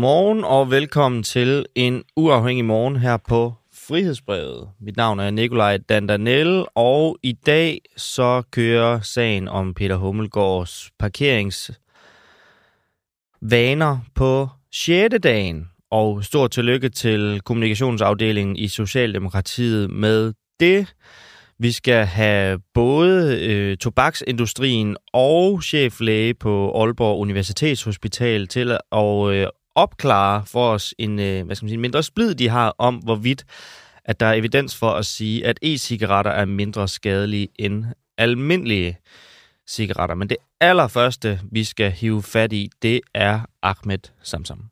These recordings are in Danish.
Godmorgen og velkommen til en uafhængig morgen her på Frihedsbrevet. Mit navn er Nikolaj Dandanel, og i dag så kører sagen om Peter Hummelgaards parkeringsvaner på 6. dagen. Og stort tillykke til kommunikationsafdelingen i Socialdemokratiet med det. Vi skal have både øh, tobaksindustrien og cheflæge på Aalborg Universitetshospital til at øh, opklare for os en, øh, hvad skal man sige, mindre splid, de har om, hvorvidt at der er evidens for at sige, at e-cigaretter er mindre skadelige end almindelige cigaretter. Men det allerførste, vi skal hive fat i, det er Ahmed Samsam.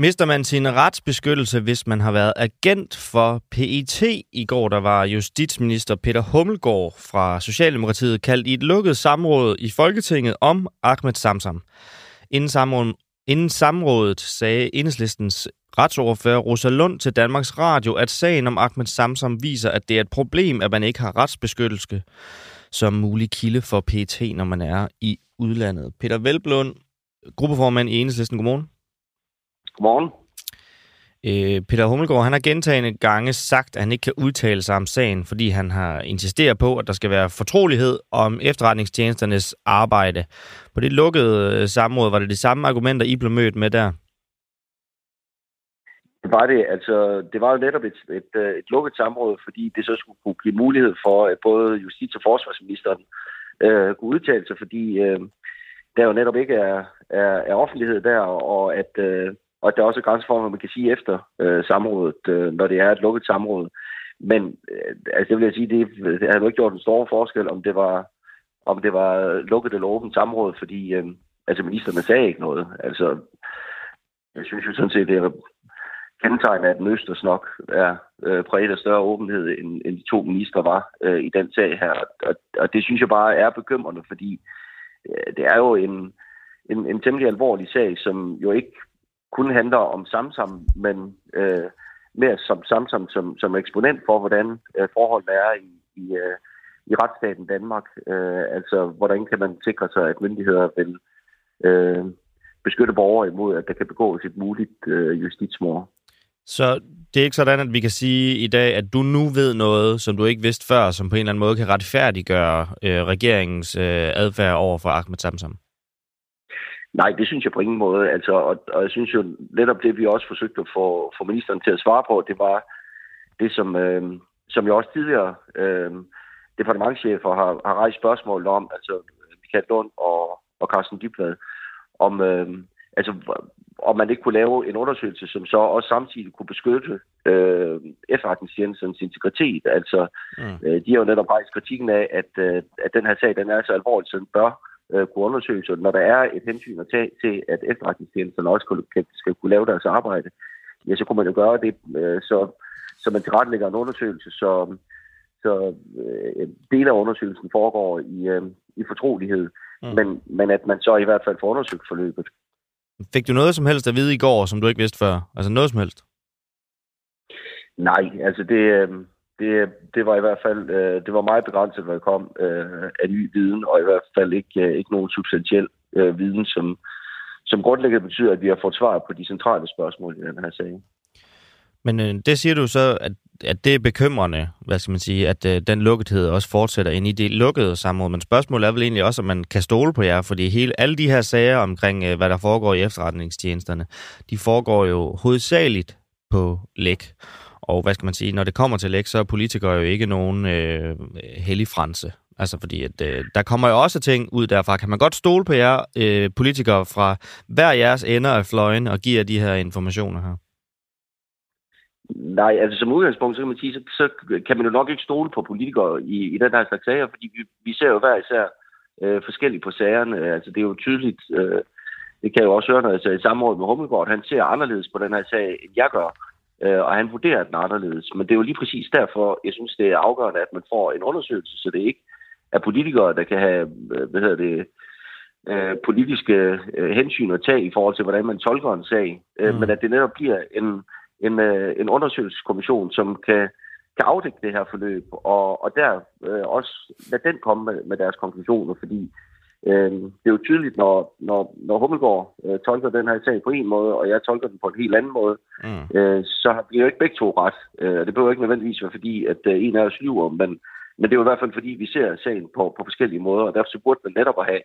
Mister man sin retsbeskyttelse, hvis man har været agent for PET? I går der var justitsminister Peter Hummelgaard fra Socialdemokratiet kaldt i et lukket samråd i Folketinget om Ahmed Samsam. Inden, samråd, inden samrådet sagde enhedslistens retsordfører Rosa Lund til Danmarks Radio, at sagen om Ahmed Samsam viser, at det er et problem, at man ikke har retsbeskyttelse som mulig kilde for PET, når man er i udlandet. Peter Velblund, gruppeformand i Enhedslisten, godmorgen. Godmorgen. Øh, Peter Hummelgaard, han har gentagende gange sagt, at han ikke kan udtale sig om sagen, fordi han har insisteret på, at der skal være fortrolighed om efterretningstjenesternes arbejde. På det lukkede øh, samråd var det de samme argumenter, I blev mødt med der? Det var det. Altså, det var jo netop et, et, øh, et lukket samråd, fordi det så skulle kunne give mulighed for, at både justits- og forsvarsministeren øh, kunne udtale sig, fordi øh, der jo netop ikke er, er, er offentlighed der, og at, øh, og der er også grænser for, hvad man kan sige efter øh, samrådet, øh, når det er et lukket samråd. Men øh, altså, det vil jeg sige, det, det havde jo ikke gjort en stor forskel, om det var, om det var lukket eller åbent samråd, fordi øh, altså, ministerne sagde ikke noget. Altså, jeg synes jo sådan set, det er kendetegnet, at Østers nok er øh, præget af større åbenhed, end, end de to ministre var øh, i den sag her. Og, og det synes jeg bare er bekymrende, fordi øh, det er jo en, en, en temmelig alvorlig sag, som jo ikke kun handler om Samsam, men øh, mere som Samsam som, som eksponent for, hvordan øh, forholdene er i, i, øh, i retsstaten Danmark. Øh, altså, hvordan kan man sikre sig, at myndigheder vil øh, beskytte borgere imod, at der kan begås et muligt øh, justitsmord. Så det er ikke sådan, at vi kan sige i dag, at du nu ved noget, som du ikke vidste før, som på en eller anden måde kan retfærdiggøre øh, regeringens øh, adfærd over for Ahmed Samsam? Nej, det synes jeg på ingen måde. Altså, og, og jeg synes jo netop det, vi også forsøgte at få, få ministeren til at svare på, det var det, som, øh, som jeg også tidligere øh, departementchefer har, har rejst spørgsmål om, altså Michael Lund og, og Carsten Dybvad, om, øh, altså, om man ikke kunne lave en undersøgelse, som så også samtidig kunne beskytte øh, efterretningstjenestens integritet. Altså, mm. øh, de har jo netop rejst kritikken af, at, øh, at den her sag, den er så alvorlig, så den bør øh, kunne undersøges. Og når der er et hensyn at tage til, at efterretningstjenesterne også skal, skal kunne lave deres arbejde, ja, så kunne man jo gøre det, øh, så, så man tilrettelægger en undersøgelse, så, så øh, dele af undersøgelsen foregår i, øh, i fortrolighed, mm. men, men at man så i hvert fald får undersøgt forløbet. Fik du noget som helst at vide i går, som du ikke vidste før? Altså noget som helst? Nej, altså det, øh, det, det var i hvert fald øh, det var meget begrænset, hvad der kom øh, af ny viden, og i hvert fald ikke, øh, ikke nogen substantiel øh, viden, som, som grundlæggende betyder, at vi har fået svar på de centrale spørgsmål i den her sag. Men øh, det siger du så, at, at det er bekymrende, hvad skal man sige, at øh, den lukkethed også fortsætter ind i det lukkede samråd. Men spørgsmålet er vel egentlig også, om man kan stole på jer, fordi hele, alle de her sager omkring, øh, hvad der foregår i efterretningstjenesterne, de foregår jo hovedsageligt på læk. Og hvad skal man sige, når det kommer til læk, så er politikere jo ikke nogen øh, hellig franse. Altså fordi, at øh, der kommer jo også ting ud derfra. Kan man godt stole på jer øh, politikere fra hver jeres ender af fløjen og give jer de her informationer her? Nej, altså som udgangspunkt, så kan man sige, så, så kan man jo nok ikke stole på politikere i, i den her slags sager, fordi vi, vi ser jo hver især øh, forskelligt på sagerne. Altså det er jo tydeligt, øh, det kan jeg jo også høre, når jeg i samråd med Hummelgaard, han ser anderledes på den her sag, end jeg gør, øh, og han vurderer den anderledes. Men det er jo lige præcis derfor, jeg synes, det er afgørende, at man får en undersøgelse, så det ikke er politikere, der kan have, øh, hvad hedder det, øh, politiske øh, hensyn at tage i forhold til, hvordan man tolker en sag, øh, mm. men at det netop bliver en en, øh, en undersøgelseskommission, som kan, kan afdække det her forløb, og, og der øh, også lade den komme med, med deres konklusioner, fordi Øh, det er jo tydeligt, når, når, når Hummelgaard øh, tolker den her sag på en måde, og jeg tolker den på en helt anden måde, mm. øh, så har vi jo ikke begge to ret. Øh, det behøver ikke nødvendigvis være fordi, at øh, en af os lyver, men, men det er jo i hvert fald fordi, vi ser sagen på, på forskellige måder, og derfor så burde man netop at have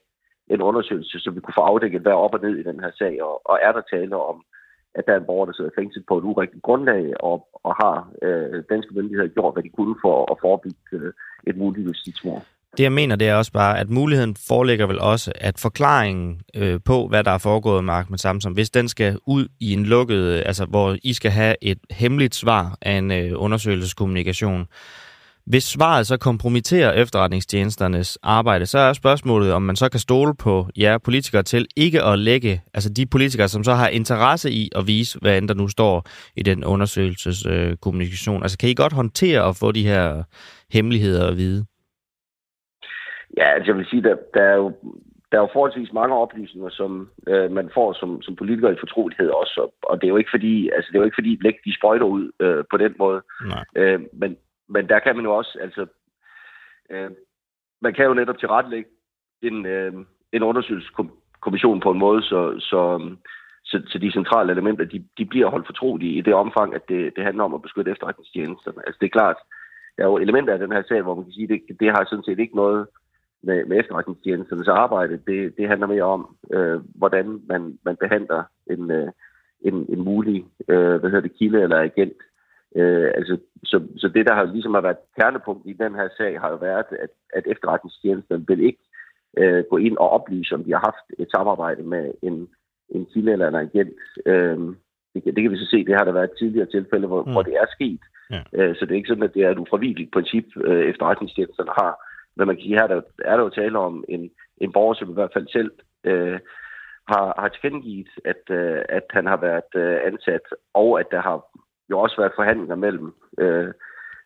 en undersøgelse, så vi kunne få afdækket, hvad op og ned i den her sag, og, og er der tale om, at der er en borger, der sidder fængslet på et urigtigt grundlag, og, og har øh, danske myndigheder gjort, hvad de kunne for at forebygge øh, et muligt justitsmord. Det jeg mener, det er også bare, at muligheden foreligger vel også, at forklaringen øh, på, hvad der er foregået med Ahmed Samsom, hvis den skal ud i en lukket, øh, altså hvor I skal have et hemmeligt svar af en øh, undersøgelseskommunikation, hvis svaret så kompromitterer efterretningstjenesternes arbejde, så er spørgsmålet, om man så kan stole på jer politikere til ikke at lægge, altså de politikere, som så har interesse i at vise, hvad end der nu står i den undersøgelseskommunikation. Øh, altså kan I godt håndtere at få de her hemmeligheder at vide? Ja, altså jeg vil sige, der, der er jo der er jo forholdsvis mange oplysninger, som øh, man får som, som politiker i fortrolighed også, og, og det er jo ikke fordi, altså det er jo ikke fordi blæk de sprøjter ud øh, på den måde. Nej. Øh, men, men der kan man jo også, altså, øh, man kan jo netop tilrettelægge en, øh, en undersøgelseskommission på en måde, så, så, så, så de centrale elementer, de, de bliver holdt fortrolige i det omfang, at det, det handler om at beskytte efterretningstjenesterne. Altså det er klart, der er jo elementer af den her sag, hvor man kan sige, det, det har sådan set ikke noget med, med efterretningstjenesternes arbejde. Det, det handler mere om, øh, hvordan man, man behandler en, øh, en, en mulig øh, hvad hedder det, kilde eller agent. Øh, altså, så, så det, der har ligesom har været kernepunkt i den her sag, har jo været, at, at efterretningstjenesten vil ikke øh, gå ind og oplyse, om de har haft et samarbejde med en, en kilde eller en agent. Øh, det, det kan vi så se, det har der været tidligere tilfælde, hvor, mm. hvor det er sket. Ja. Øh, så det er ikke sådan, at det er et ufravigeligt princip, øh, efterretningstjenesterne har. Men man kan sige, her der, er der jo tale om en, en borger, som i hvert fald selv øh, har, har tilkendegivet, at, øh, at han har været øh, ansat, og at der har jo også været forhandlinger mellem øh,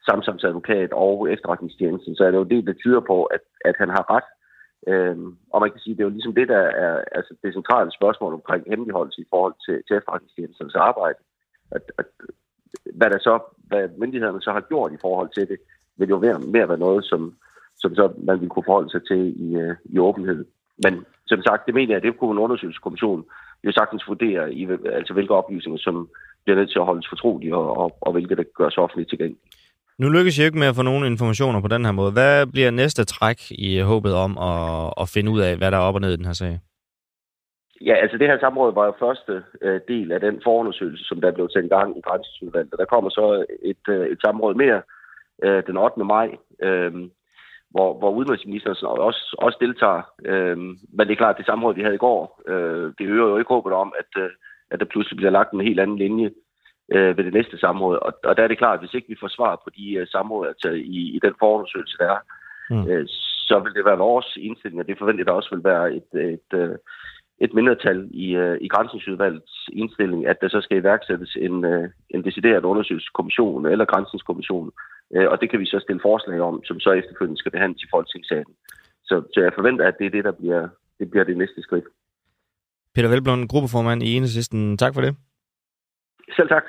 Samsams advokat og efterretningstjenesten, så er det jo det, der tyder på, at, at han har ret. Øhm, og man kan sige, det er jo ligesom det, der er altså det centrale spørgsmål omkring hemmeligholdelse i forhold til, til efterretningstjenestens arbejde. At, at, hvad, der så, hvad myndighederne så har gjort i forhold til det, vil jo være, mere være noget, som, som så man vil kunne forholde sig til i, øh, i åbenhed. Men som sagt, det mener jeg, det kunne en undersøgelseskommission jo sagtens vurdere, i, altså hvilke oplysninger, som bliver nødt til at holdes fortrolige, og, og, og hvilke der gøres offentligt tilgængeligt. Nu lykkes jeg ikke med at få nogle informationer på den her måde. Hvad bliver næste træk i håbet om at, at finde ud af, hvad der er op og ned i den her sag? Ja, altså det her samråd var jo første øh, del af den forundersøgelse, som der blev sat i gang i Grænsesudvalget. Der kommer så et, øh, et samråd mere øh, den 8. maj, øh, hvor, hvor udenrigsministeren også, også deltager. Øh, men det er klart, at det samråd, vi havde i går, øh, det øger jo ikke håbet om, at, øh, at der pludselig bliver lagt en helt anden linje øh, ved det næste samråd. Og, og der er det klart, at hvis ikke vi får svar på de uh, samråd altså i, i den forundersøgelse, der er, mm. øh, så vil det være vores indstilling, og det forventer der også vil være et, et, et, et mindretal i, uh, i grænsningsudvalgets indstilling, at der så skal iværksættes en, uh, en decideret undersøgelseskommission eller grænsningskommission. Uh, og det kan vi så stille forslag om, som så efterfølgende skal behandles i Folketingssalen. Så, så jeg forventer, at det er det, der bliver det, bliver det næste skridt. Peter Velblom, gruppeformand i Enhedslisten. Tak for det. Selv tak.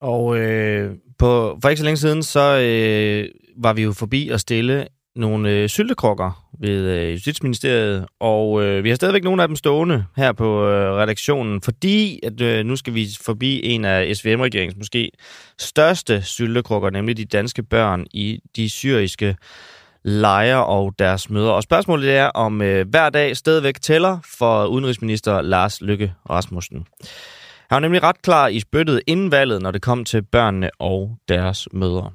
Og øh, på, for ikke så længe siden, så øh, var vi jo forbi at stille nogle øh, syltekrokker ved øh, Justitsministeriet, og øh, vi har stadigvæk nogle af dem stående her på øh, redaktionen, fordi at øh, nu skal vi forbi en af SVM-regeringens måske største syltekrokker, nemlig de danske børn i de syriske lejre og deres møder. Og spørgsmålet er, om øh, hver dag stadigvæk tæller for udenrigsminister Lars Lykke Rasmussen. Han var nemlig ret klar i spyttet inden valget, når det kom til børnene og deres mødre.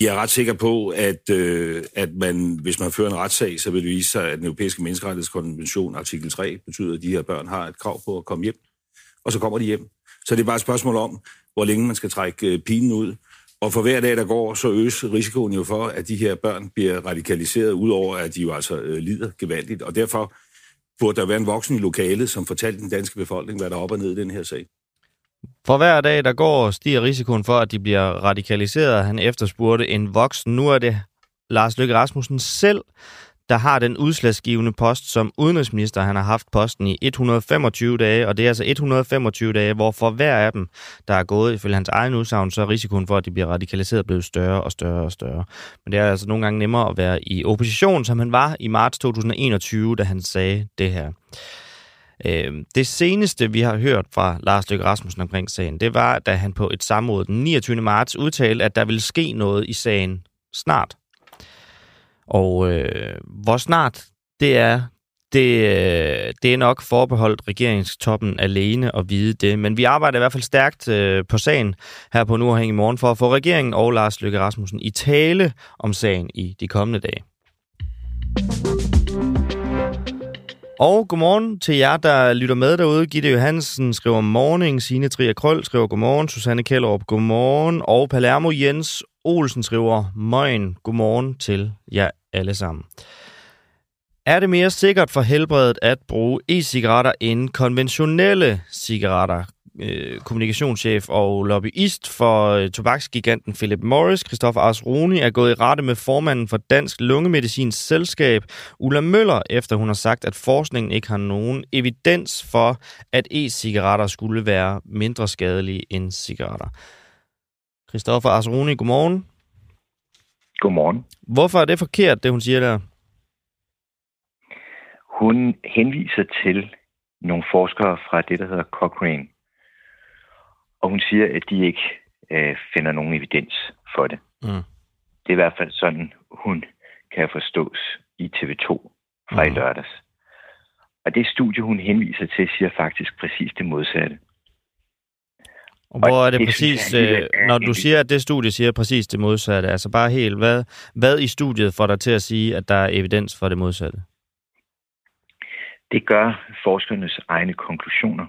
Jeg er ret sikker på, at, øh, at man, hvis man fører en retssag, så vil det vise sig, at den europæiske menneskerettighedskonvention artikel 3 betyder, at de her børn har et krav på at komme hjem. Og så kommer de hjem. Så det er bare et spørgsmål om, hvor længe man skal trække øh, pinen ud. Og for hver dag, der går, så øges risikoen jo for, at de her børn bliver radikaliseret, udover at de jo altså øh, lider gevaldigt. Og derfor burde der være en voksen i lokalet, som fortalte den danske befolkning, hvad der er op og ned i den her sag. For hver dag, der går, stiger risikoen for, at de bliver radikaliseret. Han efterspurgte en voksen. Nu er det Lars Løkke Rasmussen selv, der har den udslagsgivende post som udenrigsminister. Han har haft posten i 125 dage, og det er altså 125 dage, hvor for hver af dem, der er gået ifølge hans egen udsagn, så er risikoen for, at de bliver radikaliseret blevet større og større og større. Men det er altså nogle gange nemmere at være i opposition, som han var i marts 2021, da han sagde det her. Øh, det seneste, vi har hørt fra Lars Løkke Rasmussen omkring sagen, det var, da han på et samråd den 29. marts udtalte, at der ville ske noget i sagen snart. Og øh, hvor snart det er, det, øh, det er nok forbeholdt regeringstoppen alene at vide det. Men vi arbejder i hvert fald stærkt øh, på sagen her på Nordhæng i morgen for at få regeringen og Lars Løkke Rasmussen i tale om sagen i de kommende dage. Og godmorgen til jer, der lytter med derude. Gitte Johansen skriver morning, Signe Trier Krøl skriver godmorgen, Susanne Kjellerup godmorgen, og Palermo Jens Olsen skriver morgen, godmorgen til jer alle sammen. Er det mere sikkert for helbredet at bruge e-cigaretter end konventionelle cigaretter? Øh, kommunikationschef og lobbyist for øh, tobaksgiganten Philip Morris, Christoffer Ars Roni, er gået i rette med formanden for Dansk Lungemedicins Selskab, Ulla Møller, efter hun har sagt, at forskningen ikke har nogen evidens for, at e-cigaretter skulle være mindre skadelige end cigaretter. Christoffer Ars Roni, godmorgen. Godmorgen. Hvorfor er det forkert, det hun siger der? Hun henviser til nogle forskere fra det, der hedder Cochrane og hun siger, at de ikke øh, finder nogen evidens for det. Mm. Det er i hvert fald sådan, hun kan forstås i TV2 fra mm. i lørdags. Og det studie, hun henviser til, siger faktisk præcis det modsatte. Og hvor er det, det præcis, synes, jeg, øh, når du siger, at det studie siger præcis det modsatte, altså bare helt, hvad, hvad i studiet får dig til at sige, at der er evidens for det modsatte? Det gør forskernes egne konklusioner.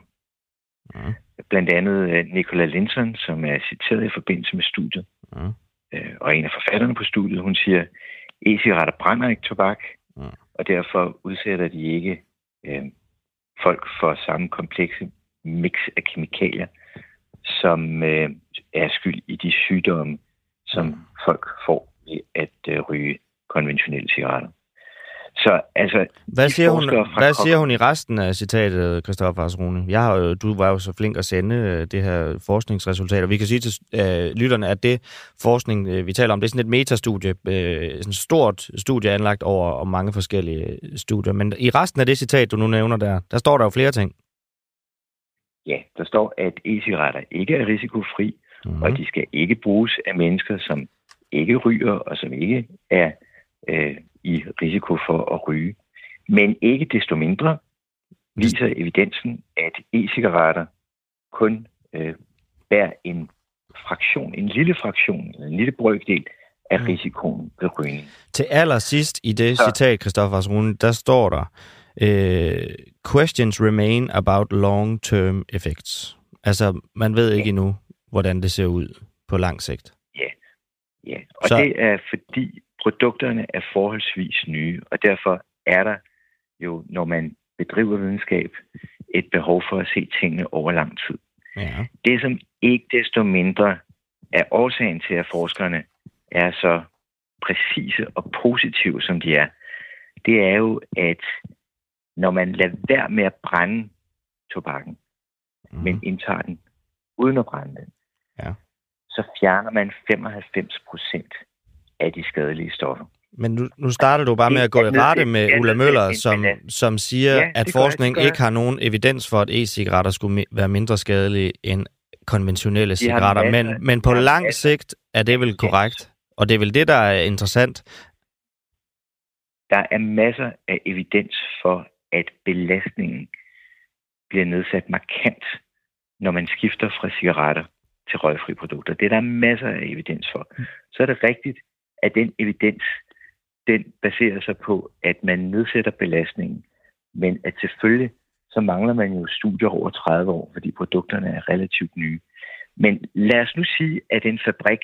Mm blandt andet øh, Nicola Linson, som er citeret i forbindelse med studiet, ja. øh, og en af forfatterne på studiet, hun siger, e-cigaretter brænder ikke tobak, ja. og derfor udsætter de ikke øh, folk for samme komplekse mix af kemikalier, som øh, er skyld i de sygdomme, som ja. folk får ved at øh, ryge konventionelle cigaretter. Så altså... Hvad siger, hun, hvad siger hun i resten af citatet, Christoffer Asrune? Jeg har du var jo så flink at sende øh, det her forskningsresultat, og vi kan sige til øh, lytterne, at det forskning, øh, vi taler om, det er sådan et metastudie, øh, sådan et stort studie anlagt over og mange forskellige studier. Men i resten af det citat, du nu nævner der, der står der jo flere ting. Ja, der står, at e-cigaretter ikke er risikofri, mm-hmm. og de skal ikke bruges af mennesker, som ikke ryger og som ikke er øh, i risiko for at ryge. Men ikke desto mindre viser evidensen, at e-cigaretter kun øh, bærer en fraktion, en lille fraktion, en lille brøkdel af mm. risikoen ved rygning. Til allersidst i det Så. citat, Christoffer Asrune, der står der, øh, questions remain about long-term effects. Altså, man ved ikke ja. endnu, hvordan det ser ud på lang sigt. Ja, ja. og Så... det er fordi, Produkterne er forholdsvis nye, og derfor er der jo, når man bedriver videnskab, et behov for at se tingene over lang tid. Ja. Det, som ikke desto mindre er årsagen til, at forskerne er så præcise og positive, som de er, det er jo, at når man lader være med at brænde tobakken, mm. men indtager den uden at brænde den, ja. så fjerner man 95 procent af de skadelige stoffer. Men nu, nu starter du bare med at gå i rette med Ulla Møller, som, som siger, ja, at forskning ikke har nogen evidens for, at e-cigaretter skulle være mindre skadelige end konventionelle cigaretter. Men, men på lang sigt er det vel korrekt? Og det er vel det, der er interessant? Der er masser af evidens for, at belastningen bliver nedsat markant, når man skifter fra cigaretter til røgfri produkter. Det er der masser af evidens for. Mm. Så er det rigtigt, at den evidens, den baserer sig på, at man nedsætter belastningen, men at selvfølgelig så mangler man jo studier over 30 år, fordi produkterne er relativt nye. Men lad os nu sige, at en fabrik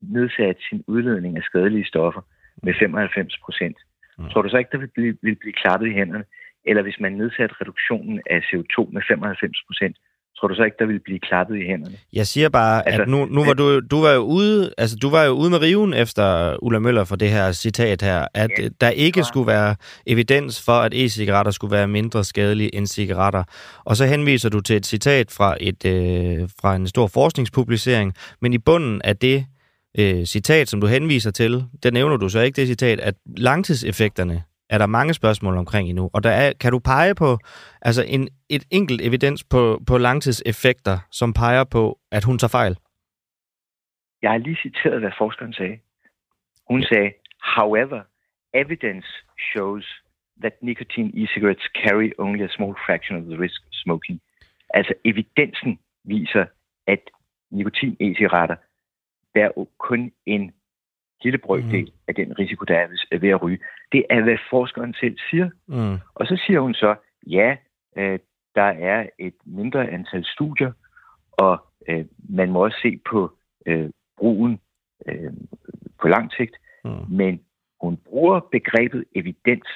nedsatte sin udledning af skadelige stoffer med 95 procent. Mm. Tror du så ikke, der vil blive, vil blive klappet i hænderne? Eller hvis man nedsatte reduktionen af CO2 med 95 procent, tror du så ikke, der ville blive klappet i hænderne? Jeg siger bare, altså, at nu, nu var du, du var jo ude, altså du var jo ude med riven efter Ulla Møller for det her citat her, at ja, der ikke skulle være evidens for, at e-cigaretter skulle være mindre skadelige end cigaretter. Og så henviser du til et citat fra, et, øh, fra en stor forskningspublicering, men i bunden af det øh, citat, som du henviser til, der nævner du så ikke det citat, at langtidseffekterne er der mange spørgsmål omkring endnu. Og der er, kan du pege på altså en, et enkelt evidens på, på langtidseffekter, som peger på, at hun tager fejl? Jeg har lige citeret, hvad forskeren sagde. Hun sagde, however, evidence shows that nicotine e-cigarettes carry only a small fraction of the risk of smoking. Altså evidensen viser, at nikotin e-cigaretter bærer kun en lille brøkdel mm. af den risiko, der er ved at ryge. Det er, hvad forskeren selv siger. Mm. Og så siger hun så, ja, øh, der er et mindre antal studier, og øh, man må også se på øh, brugen øh, på lang sigt, mm. men hun bruger begrebet evidens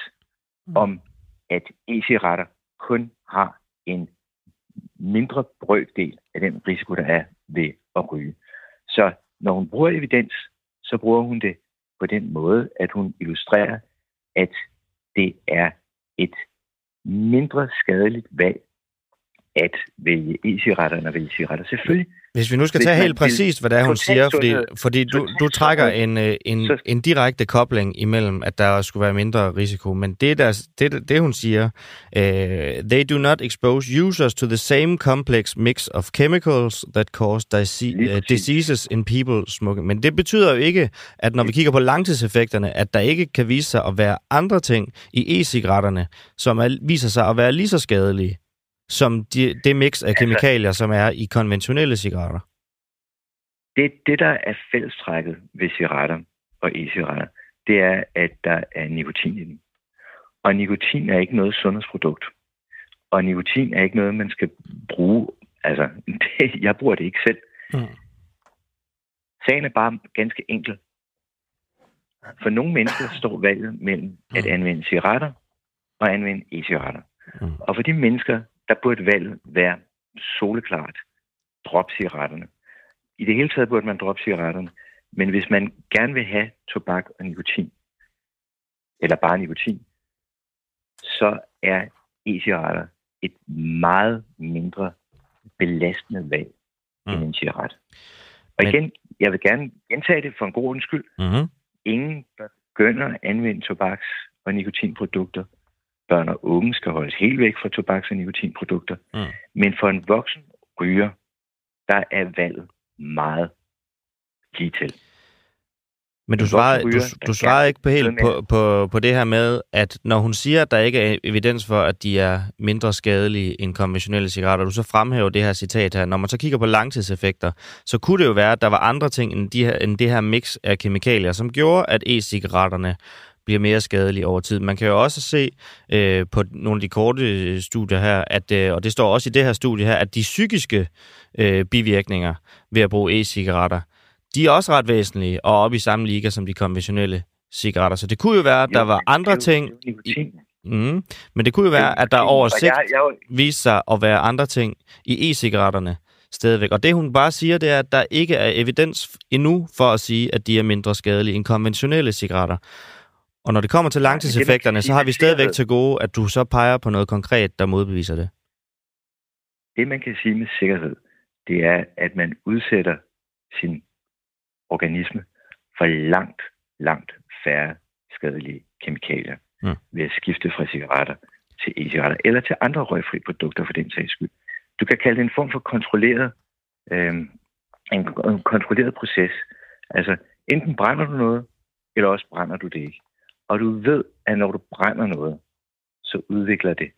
mm. om, at e-cigaretter kun har en mindre brøkdel af den risiko, der er ved at ryge. Så når hun bruger evidens, så bruger hun det på den måde, at hun illustrerer, at det er et mindre skadeligt valg at vælge e-cigaretter end at vælge cigaretter. Selvfølgelig. Hvis vi nu skal tage helt præcist, hvad det er, hun siger, fordi, fordi du, du trækker en, øh, en, en direkte kobling imellem, at der skulle være mindre risiko, men det, der, det, det hun siger, uh, they do not expose users to the same complex mix of chemicals that cause uh, diseases in people smoking. Men det betyder jo ikke, at når vi kigger på langtidseffekterne, at der ikke kan vise sig at være andre ting i e-cigaretterne, som er, viser sig at være lige så skadelige som de, det mix af altså, kemikalier, som er i konventionelle cigaretter? Det, det, der er fællestrækket ved cigaretter og e-cigaretter, det er, at der er nikotin i dem. Og nikotin er ikke noget sundhedsprodukt. Og nikotin er ikke noget, man skal bruge. Altså, det, jeg bruger det ikke selv. Mm. Sagen er bare ganske enkel. For nogle mennesker står valget mellem at mm. anvende cigaretter og anvende e-cigaretter. Mm. Og for de mennesker, der burde valget være soleklart. Drop cigaretterne. I det hele taget burde man droppe cigaretterne. Men hvis man gerne vil have tobak og nikotin, eller bare nikotin, så er e-cigaretter et meget mindre belastende valg mm. end en cigaret. Og Men... igen, jeg vil gerne gentage det for en god undskyld. Mm-hmm. Ingen begynder at anvende tobaks- og nikotinprodukter børn og unge skal holdes helt væk fra tobaks- og nikotinprodukter. Mm. Men for en voksen ryger, der er valget meget lige til. Men du svarer, du, du svarer ikke på helt på, på, på det her med, at når hun siger, at der ikke er evidens for, at de er mindre skadelige end konventionelle cigaretter, du så fremhæver det her citat her. Når man så kigger på langtidseffekter, så kunne det jo være, at der var andre ting end, de her, end det her mix af kemikalier, som gjorde, at e-cigaretterne bliver mere skadelige over tid. Man kan jo også se øh, på nogle af de korte studier her, at, øh, og det står også i det her studie her, at de psykiske øh, bivirkninger ved at bruge e-cigaretter, de er også ret væsentlige og oppe i samme liga som de konventionelle cigaretter. Så det kunne jo være, at der var andre ting... I, mm, men det kunne jo være, at der over sigt viste sig at være andre ting i e-cigaretterne stadigvæk. Og det hun bare siger, det er, at der ikke er evidens endnu for at sige, at de er mindre skadelige end konventionelle cigaretter. Og når det kommer til langtidseffekterne, så har vi stadigvæk til gode, at du så peger på noget konkret, der modbeviser det. Det, man kan sige med sikkerhed, det er, at man udsætter sin organisme for langt, langt færre skadelige kemikalier mm. ved at skifte fra cigaretter til e-cigaretter, eller til andre røgfri produkter for den sags skyld. Du kan kalde det en form for kontrolleret, øh, en, en kontrolleret proces. Altså, enten brænder du noget, eller også brænder du det ikke. Og du ved, at når du brænder noget, så udvikler det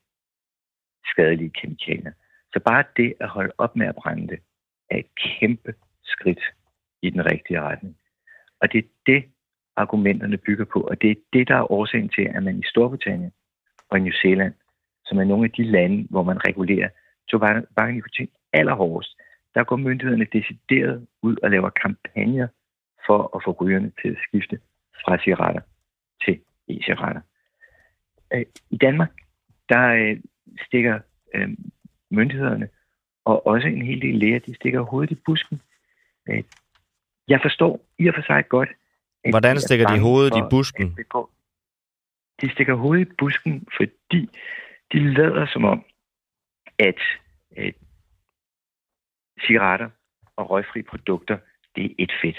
skadelige kemikalier. Så bare det at holde op med at brænde det, er et kæmpe skridt i den rigtige retning. Og det er det, argumenterne bygger på, og det er det, der er årsagen til, at man i Storbritannien og i New Zealand, som er nogle af de lande, hvor man regulerer tobak og nikotin allerhårdest, der går myndighederne decideret ud og laver kampagner for at få rygerne til at skifte fra cigaretter til e-cigaretter. Øh, I Danmark, der øh, stikker øh, myndighederne og også en hel del læger, de stikker hovedet i busken. Øh, jeg forstår i og for sig godt, at Hvordan de stikker de hovedet i busken? De stikker hovedet i busken, fordi de lader som om, at, at cigaretter og røgfri produkter, det er et fedt.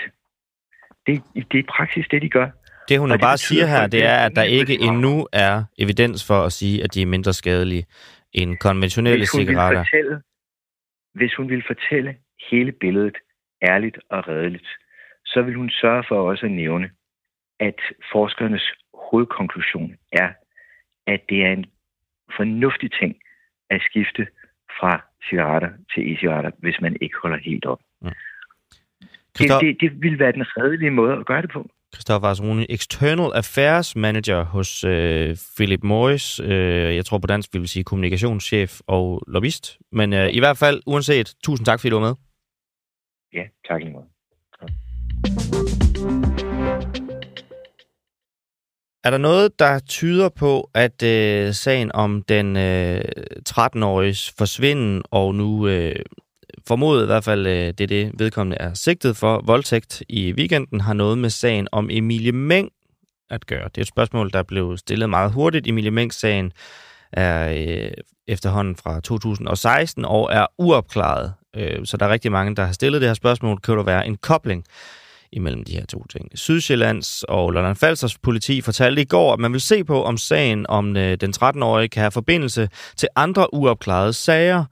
Det, det er i praksis det, de gør. Det hun jo bare siger her, det er, at der ikke endnu er evidens for at sige, at de er mindre skadelige end konventionelle hvis cigaretter. Fortælle, hvis hun vil fortælle hele billedet ærligt og redeligt, så vil hun sørge for også at nævne, at forskernes hovedkonklusion er, at det er en fornuftig ting at skifte fra cigaretter til e-cigaretter, hvis man ikke holder helt op. Ja. Det, det, det vil være den redelige måde at gøre det på. Christoffer Asruni, External Affairs Manager hos øh, Philip Morris. Øh, jeg tror på dansk, vi vil sige kommunikationschef og lobbyist. Men øh, i hvert fald, uanset, tusind tak, fordi du var med. Ja, tak lige måde. Er der noget, der tyder på, at øh, sagen om den øh, 13-åriges forsvinden og nu øh, formodet i hvert fald, øh, det er det vedkommende er sigtet for, voldtægt i weekenden, har noget med sagen om Emilie Meng at gøre. Det er et spørgsmål, der blev stillet meget hurtigt. Emilie Meng-sagen er øh, efterhånden fra 2016 og er uopklaret. Øh, så der er rigtig mange, der har stillet det her spørgsmål. Kan der være en kobling imellem de her to ting? Sydsjællands og Lolland Falsters politi fortalte i går, at man vil se på, om sagen om øh, den 13-årige kan have forbindelse til andre uopklarede sager,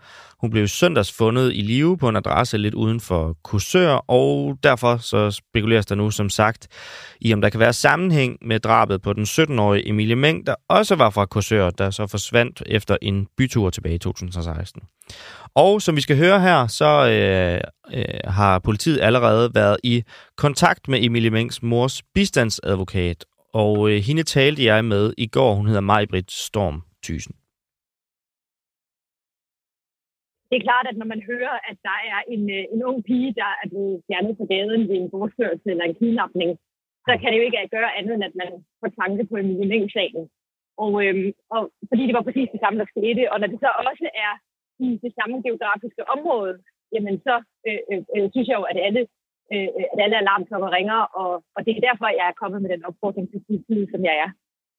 hun blev søndags fundet i live på en adresse lidt uden for Kursør, og derfor så spekuleres der nu som sagt i, om der kan være sammenhæng med drabet på den 17-årige Emilie Meng, der også var fra Kursør, der så forsvandt efter en bytur tilbage i 2016. Og som vi skal høre her, så øh, øh, har politiet allerede været i kontakt med Emilie Mengs mors bistandsadvokat, og øh, hende talte jeg med i går. Hun hedder Majbrit Storm Thysen det er klart, at når man hører, at der er en, øh, en ung pige, der er blevet fjernet på gaden ved en bortførelse eller en kidnapning, så kan det jo ikke gøre andet, end at man får tanke på en millimentssagen. Og, øhm, og fordi det var præcis det samme, der skete, og når det så også er i det samme geografiske område, jamen så øh, øh, øh synes jeg jo, at alle, øh, øh at alle alarmklokker ringer, og, og det er derfor, jeg er kommet med den opfordring til politiet, som jeg er.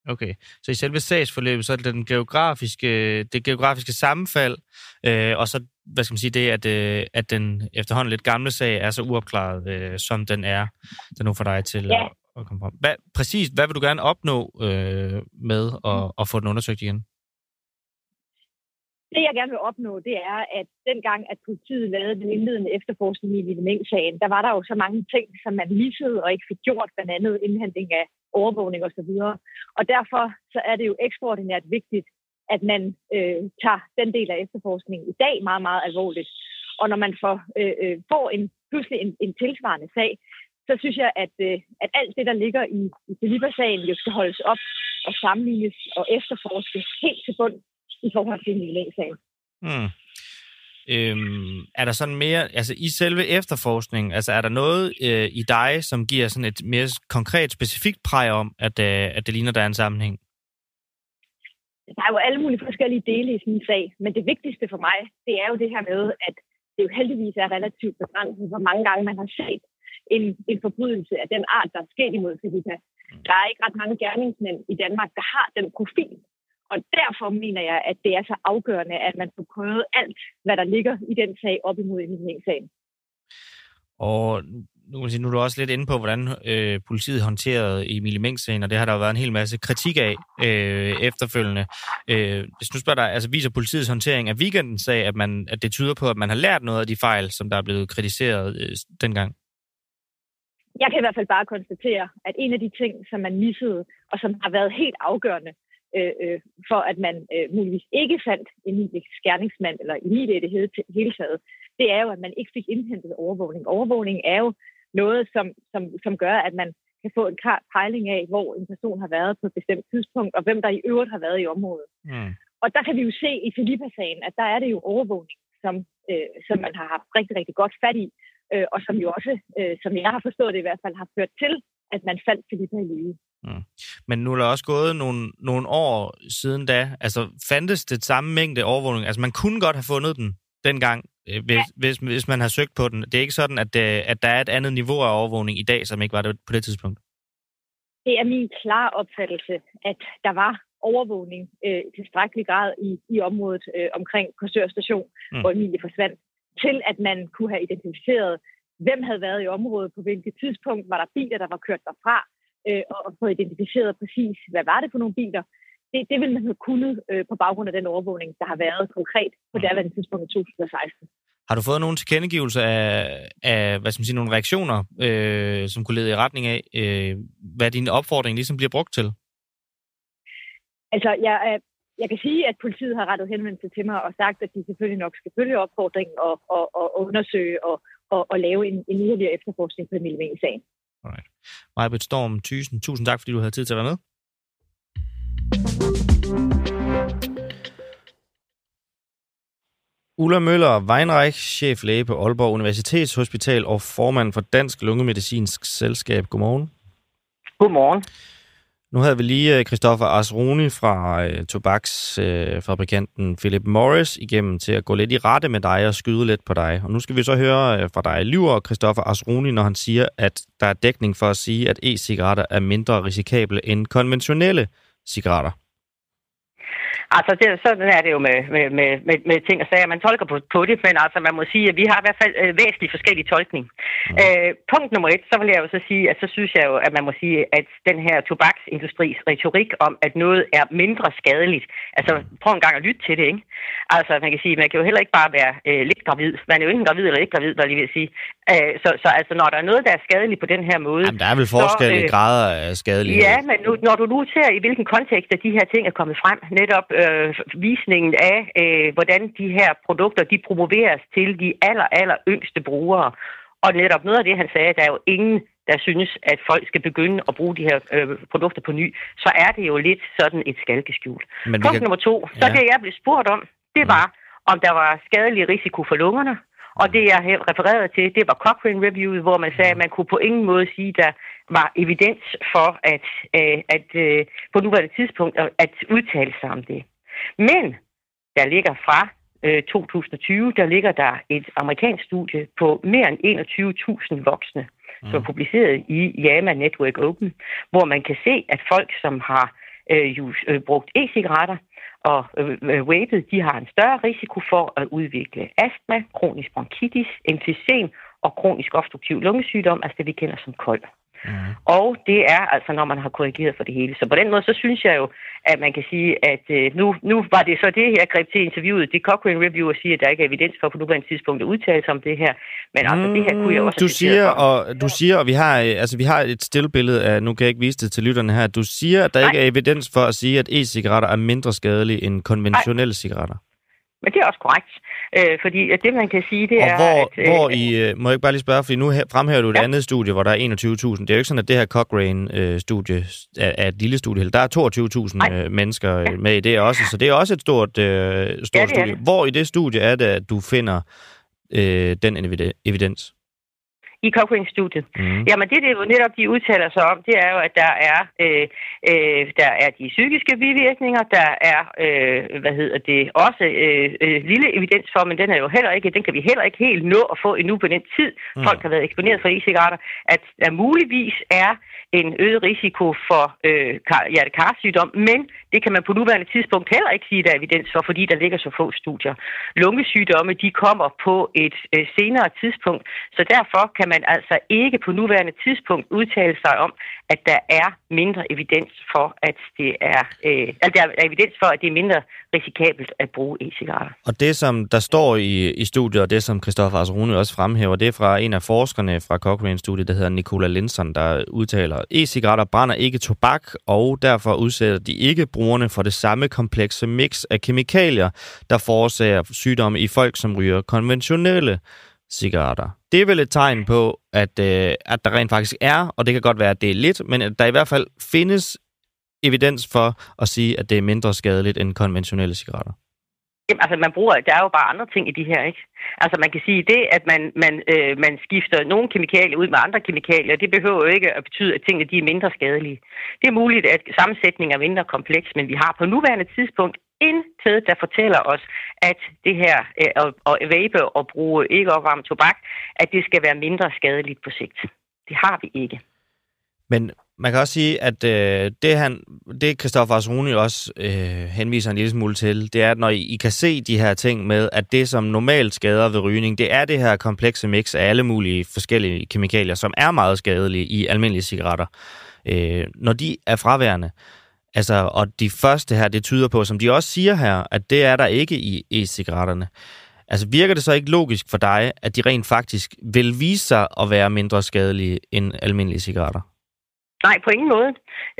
Okay, så i selve sagsforløbet, så er det den geografiske, det geografiske sammenfald, øh, og så, hvad skal man sige, det, at, øh, at den efterhånden lidt gamle sag er så uopklaret, øh, som den er, der nu får dig til ja. at, at komme frem. Hvad, præcis, hvad vil du gerne opnå øh, med at, at få den undersøgt igen? Det, jeg gerne vil opnå, det er, at dengang, at politiet lavede den indledende efterforskning i Lille der var der jo så mange ting, som man missede og ikke fik gjort, blandt andet indhandling af overvågning osv. Og derfor så er det jo ekstraordinært vigtigt, at man øh, tager den del af efterforskningen i dag meget, meget alvorligt. Og når man får, øh, øh får en, pludselig en, en tilsvarende sag, så synes jeg, at, øh, at alt det, der ligger i, i Deliver-sagen, jo skal holdes op og sammenlignes og efterforskes helt til bund i forhold til en sag. Mm. Øhm, er der sådan mere, altså i selve efterforskningen, altså er der noget øh, i dig, som giver sådan et mere konkret, specifikt præg om, at, øh, at det ligner, der er en sammenhæng? Der er jo alle mulige forskellige dele i sådan en sag, men det vigtigste for mig, det er jo det her med, at det jo heldigvis er relativt begrænset, hvor mange gange man har set en, en forbrydelse af den art, der er sket imod Felipe. Der er ikke ret mange gerningsmænd i Danmark, der har den profil, og derfor mener jeg, at det er så afgørende, at man får prøvet alt, hvad der ligger i den sag op imod sagen. Og nu, kan sige, nu er du også lidt inde på, hvordan øh, politiet håndterede Emilie Meng-sagen, og det har der jo været en hel masse kritik af øh, efterfølgende. Øh, hvis du spørger dig, altså viser politiets håndtering af weekendens sag, at, man, at det tyder på, at man har lært noget af de fejl, som der er blevet kritiseret øh, dengang? Jeg kan i hvert fald bare konstatere, at en af de ting, som man missede, og som har været helt afgørende øh, øh, for at man øh, muligvis ikke fandt en skærningsmand eller Emilie i det hele, hele taget, det er jo, at man ikke fik indhentet overvågning. Overvågning er jo noget, som, som, som gør, at man kan få en klar pejling af, hvor en person har været på et bestemt tidspunkt, og hvem der i øvrigt har været i området. Mm. Og der kan vi jo se i Filippa-sagen, at der er det jo overvågning, som, øh, som man har haft rigtig, rigtig godt fat i, øh, og som jo også, øh, som jeg har forstået det i hvert fald, har ført til, at man faldt Filippa i live. Mm. Men nu er der også gået nogle, nogle år siden da. Altså, fandtes det samme mængde overvågning? Altså, man kunne godt have fundet den dengang, øh, hvis, hvis, hvis man har søgt på den. Det er ikke sådan, at, øh, at der er et andet niveau af overvågning i dag, som ikke var det på det tidspunkt? Det er min klare opfattelse, at der var overvågning øh, til strækkelig grad i, i området øh, omkring Korsør station, mm. hvor Emilie forsvandt, til at man kunne have identificeret, hvem havde været i området, på hvilket tidspunkt, var der biler, der var kørt derfra, øh, og få identificeret præcis, hvad var det for nogle biler. Det, det ville man have kunnet øh, på baggrund af den overvågning, der har været konkret på mm. derværende tidspunkt i 2016. Har du fået nogle tilkendegivelser af, af hvad skal man sige, nogle reaktioner, øh, som kunne lede i retning af, øh, hvad din opfordring ligesom bliver brugt til? Altså, jeg, jeg kan sige, at politiet har rettet henvendelse til mig og sagt, at de selvfølgelig nok skal følge opfordringen og, og, og undersøge og, og, og lave en, en yderligere efterforskning på Emilie-sagen. Alright. Majbrit Storm, Thysen, tusind tak, fordi du havde tid til at være med. Ulla Møller Weinreich, cheflæge på Aalborg Universitetshospital og formand for Dansk Lungemedicinsk Selskab. Godmorgen. Godmorgen. Nu havde vi lige øh, Christoffer Asroni fra øh, tobaksfabrikanten øh, Philip Morris igennem til at gå lidt i rette med dig og skyde lidt på dig. Og nu skal vi så høre øh, fra dig, Lyver Christoffer Asroni, når han siger, at der er dækning for at sige, at e-cigaretter er mindre risikable end konventionelle cigaretter. Altså, det, sådan er det jo med, med, med, med, med ting og sager. Man tolker på, på det, men altså, man må sige, at vi har i hvert fald øh, væsentligt forskellig tolkning. Mm. Øh, punkt nummer et, så vil jeg jo så sige, at så synes jeg jo, at man må sige, at den her tobaksindustris retorik om, at noget er mindre skadeligt, altså prøv en gang at lytte til det, ikke? Altså, man kan sige, man kan jo heller ikke bare være øh, lidt gravid. Man er jo enten gravid eller ikke gravid, hvad jeg lige vil sige. Øh, så, så altså, når der er noget, der er skadeligt på den her måde... Jamen, der er vel forskel i øh, grader af skadelighed. Ja, men nu, når du nu ser, i hvilken kontekst at de her ting er kommet frem, netop øh, visningen af, øh, hvordan de her produkter, de promoveres til de aller, aller yngste brugere. Og netop noget af det, han sagde, der er jo ingen, der synes, at folk skal begynde at bruge de her øh, produkter på ny, så er det jo lidt sådan et skalkeskjul. Men Punkt kan... nummer to, så ja. det jeg blev spurgt om, det var, om der var skadelig risiko for lungerne, og det, jeg refererede til, det var Cochrane Review, hvor man sagde, at man kunne på ingen måde sige, at der var evidens for, at, øh, at øh, på nuværende tidspunkt at udtale sig om det. Men der ligger fra øh, 2020, der ligger der et amerikansk studie på mere end 21.000 voksne, mm. som er publiceret i JAMA Network Open, hvor man kan se, at folk, som har øh, øh, brugt e-cigaretter, og øh, de har en større risiko for at udvikle astma, kronisk bronkitis, emfysem og kronisk obstruktiv lungesygdom, altså det vi kender som kold. Mm. Og det er altså, når man har korrigeret for det hele. Så på den måde, så synes jeg jo, at man kan sige, at øh, nu, nu var det så det, jeg greb til interviewet. Det Cochrane Review og sige, at der ikke er evidens for på nuværende tidspunkt at udtale sig om det her. Men mm, altså, det her kunne jeg også du siger, og, du siger, og vi har, altså, vi har et stillbillede af, nu kan jeg ikke vise det til lytterne her, du siger, at der Nej. ikke er evidens for at sige, at e-cigaretter er mindre skadelige end konventionelle Nej. cigaretter. Men det er også korrekt. Øh, fordi at det, man kan sige, det og er... hvor, at, hvor øh, I... Øh, må jeg ikke bare lige spørge, fordi nu fremhæver du et ja. andet studie, hvor der er 21.000. Det er jo ikke sådan, at det her Cochrane-studie øh, er, er et lille studie. Der er 22.000 øh, mennesker ja. med i det også, så det er også et stort, øh, stort ja, studie. Hvor i det studie er det, at du finder øh, den evidens? I Cochrane-studiet. Mm. Jamen det, det jo netop de udtaler sig om, det er jo, at der er, øh, øh, der er de psykiske bivirkninger, der er, øh, hvad hedder det, også øh, øh, lille evidens for, men den er jo heller ikke, den kan vi heller ikke helt nå at få endnu på den tid, mm. folk har været eksponeret for e-cigaretter, at der muligvis er en øget risiko for øh, hjertekarsygdom, men det kan man på nuværende tidspunkt heller ikke sige, der er evidens for, fordi der ligger så få studier. Lungesygdomme, de kommer på et øh, senere tidspunkt, så derfor kan man altså ikke på nuværende tidspunkt udtale sig om, at der er mindre evidens for, at det er, øh, at der er evidens for, at det er mindre risikabelt at bruge e-cigaretter. Og det, som der står i, i studiet, og det, som Christoffer Asrune også fremhæver, det er fra en af forskerne fra Cochrane-studiet, der hedder Nicola Linson, der udtaler, e-cigaretter brænder ikke tobak, og derfor udsætter de ikke brugerne for det samme komplekse mix af kemikalier, der forårsager sygdomme i folk, som ryger konventionelle cigaretter. Det er vel et tegn på, at, øh, at der rent faktisk er, og det kan godt være, at det er lidt, men at der i hvert fald findes evidens for at sige, at det er mindre skadeligt end konventionelle cigaretter. Jamen, altså, man bruger, der er jo bare andre ting i de her, ikke? Altså, man kan sige, det, at man, man, øh, man skifter nogle kemikalier ud med andre kemikalier, det behøver jo ikke at betyde, at tingene de er mindre skadelige. Det er muligt, at sammensætningen er mindre kompleks, men vi har på nuværende tidspunkt intet, der fortæller os, at det her øh, at, at vape og bruge ikke opvarmet tobak, at det skal være mindre skadeligt på sigt. Det har vi ikke. Men man kan også sige, at øh, det, han, det Christoffer Asruni også øh, henviser en lille smule til, det er, at når I, I kan se de her ting med, at det, som normalt skader ved rygning, det er det her komplekse mix af alle mulige forskellige kemikalier, som er meget skadelige i almindelige cigaretter. Øh, når de er fraværende, altså, og de første her, det tyder på, som de også siger her, at det er der ikke i e-cigaretterne. Altså virker det så ikke logisk for dig, at de rent faktisk vil vise sig at være mindre skadelige end almindelige cigaretter? Nej, på ingen måde.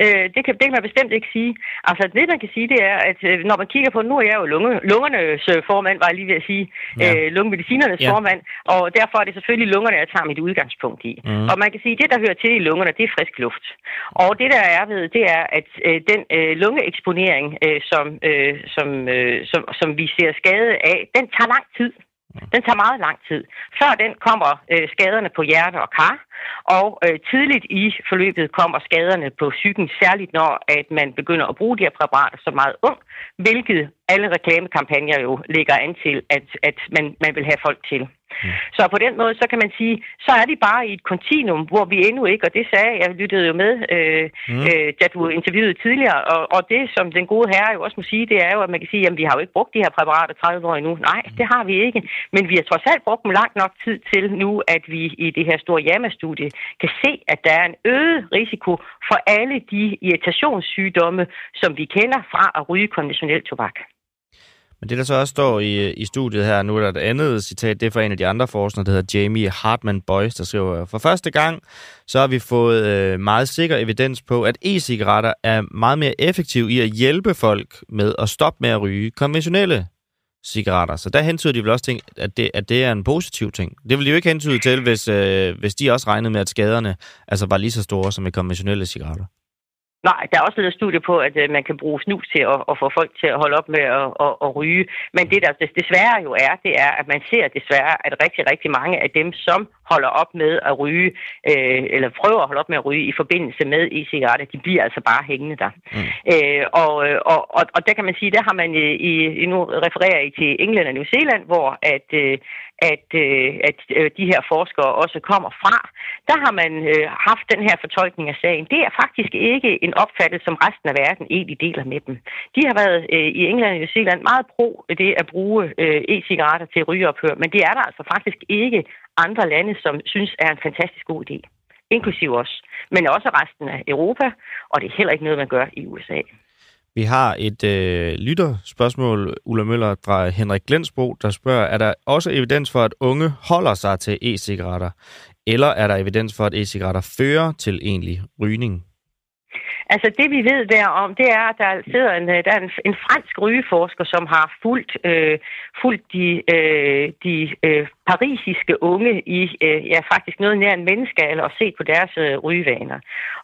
Øh, det, kan, det kan man bestemt ikke sige. Altså, det man kan sige, det er, at øh, når man kigger på, nu er jeg jo lunge, lungernes øh, formand, var jeg lige ved at sige, ja. øh, lungemedicinernes ja. formand, og derfor er det selvfølgelig lungerne, jeg tager mit udgangspunkt i. Mm. Og man kan sige, at det, der hører til i lungerne, det er frisk luft. Og det, der er ved, det er, at øh, den øh, lungeeksponering, øh, som, øh, som, øh, som, som vi ser skade af, den tager lang tid. Den tager meget lang tid. Før den kommer øh, skaderne på hjerte og kar, og øh, tidligt i forløbet kommer skaderne på psyken, særligt når at man begynder at bruge de her præparater så meget ung, hvilket alle reklamekampagner jo lægger an til, at, at man, man vil have folk til. Mm. Så på den måde, så kan man sige, så er de bare i et kontinuum, hvor vi endnu ikke, og det sagde jeg, lyttede jo med, øh, mm. øh, da du interviewede tidligere, og, og det, som den gode herre jo også må sige, det er jo, at man kan sige, at vi har jo ikke brugt de her præparater 30 år endnu. Nej, det har vi ikke, men vi har trods alt brugt dem langt nok tid til nu, at vi i det her store JAMA-studie kan se, at der er en øget risiko for alle de irritationssygdomme, som vi kender fra at ryge konventionel tobak. Men det, der så også står i, i studiet her, nu er der et andet citat, det er fra en af de andre forskere, der hedder Jamie Hartman Boyce, der skriver, for første gang, så har vi fået øh, meget sikker evidens på, at e-cigaretter er meget mere effektive i at hjælpe folk med at stoppe med at ryge konventionelle cigaretter. Så der hentyder de vel også til, at det, at det er en positiv ting. Det vil de jo ikke hentyde til, hvis, øh, hvis de også regnede med, at skaderne altså var lige så store som med konventionelle cigaretter. Nej, der er også lavet studie på, at øh, man kan bruge snus til at, at få folk til at holde op med at, at, at ryge. Men det, der desværre jo er, det er, at man ser desværre, at rigtig, rigtig mange af dem, som holder op med at ryge, øh, eller prøver at holde op med at ryge i forbindelse med e-cigaretter, de bliver altså bare hængende der. Mm. Øh, og, og, og, og der kan man sige, der har man i, i nu refererer I til England og New Zealand, hvor at, øh, at, øh, at øh, de her forskere også kommer fra, der har man øh, haft den her fortolkning af sagen. Det er faktisk ikke en opfattelse, som resten af verden egentlig deler med dem. De har været øh, i England og New Zealand meget pro det at bruge øh, e-cigaretter til rygeophør, men det er der altså faktisk ikke andre lande, som synes er en fantastisk god idé. Inklusiv os. Men også resten af Europa, og det er heller ikke noget, man gør i USA. Vi har et øh, lytterspørgsmål, Ulla Møller fra Henrik Glensbro, der spørger, er der også evidens for, at unge holder sig til e-cigaretter? Eller er der evidens for, at e-cigaretter fører til egentlig rygning? Altså det vi ved derom, det er, at der sidder en, der er en, en fransk rygeforsker, som har fulgt, øh, fulgt de, øh, de øh, parisiske unge i øh, ja, faktisk noget nær en menneskealder og set på deres øh, rygevaner.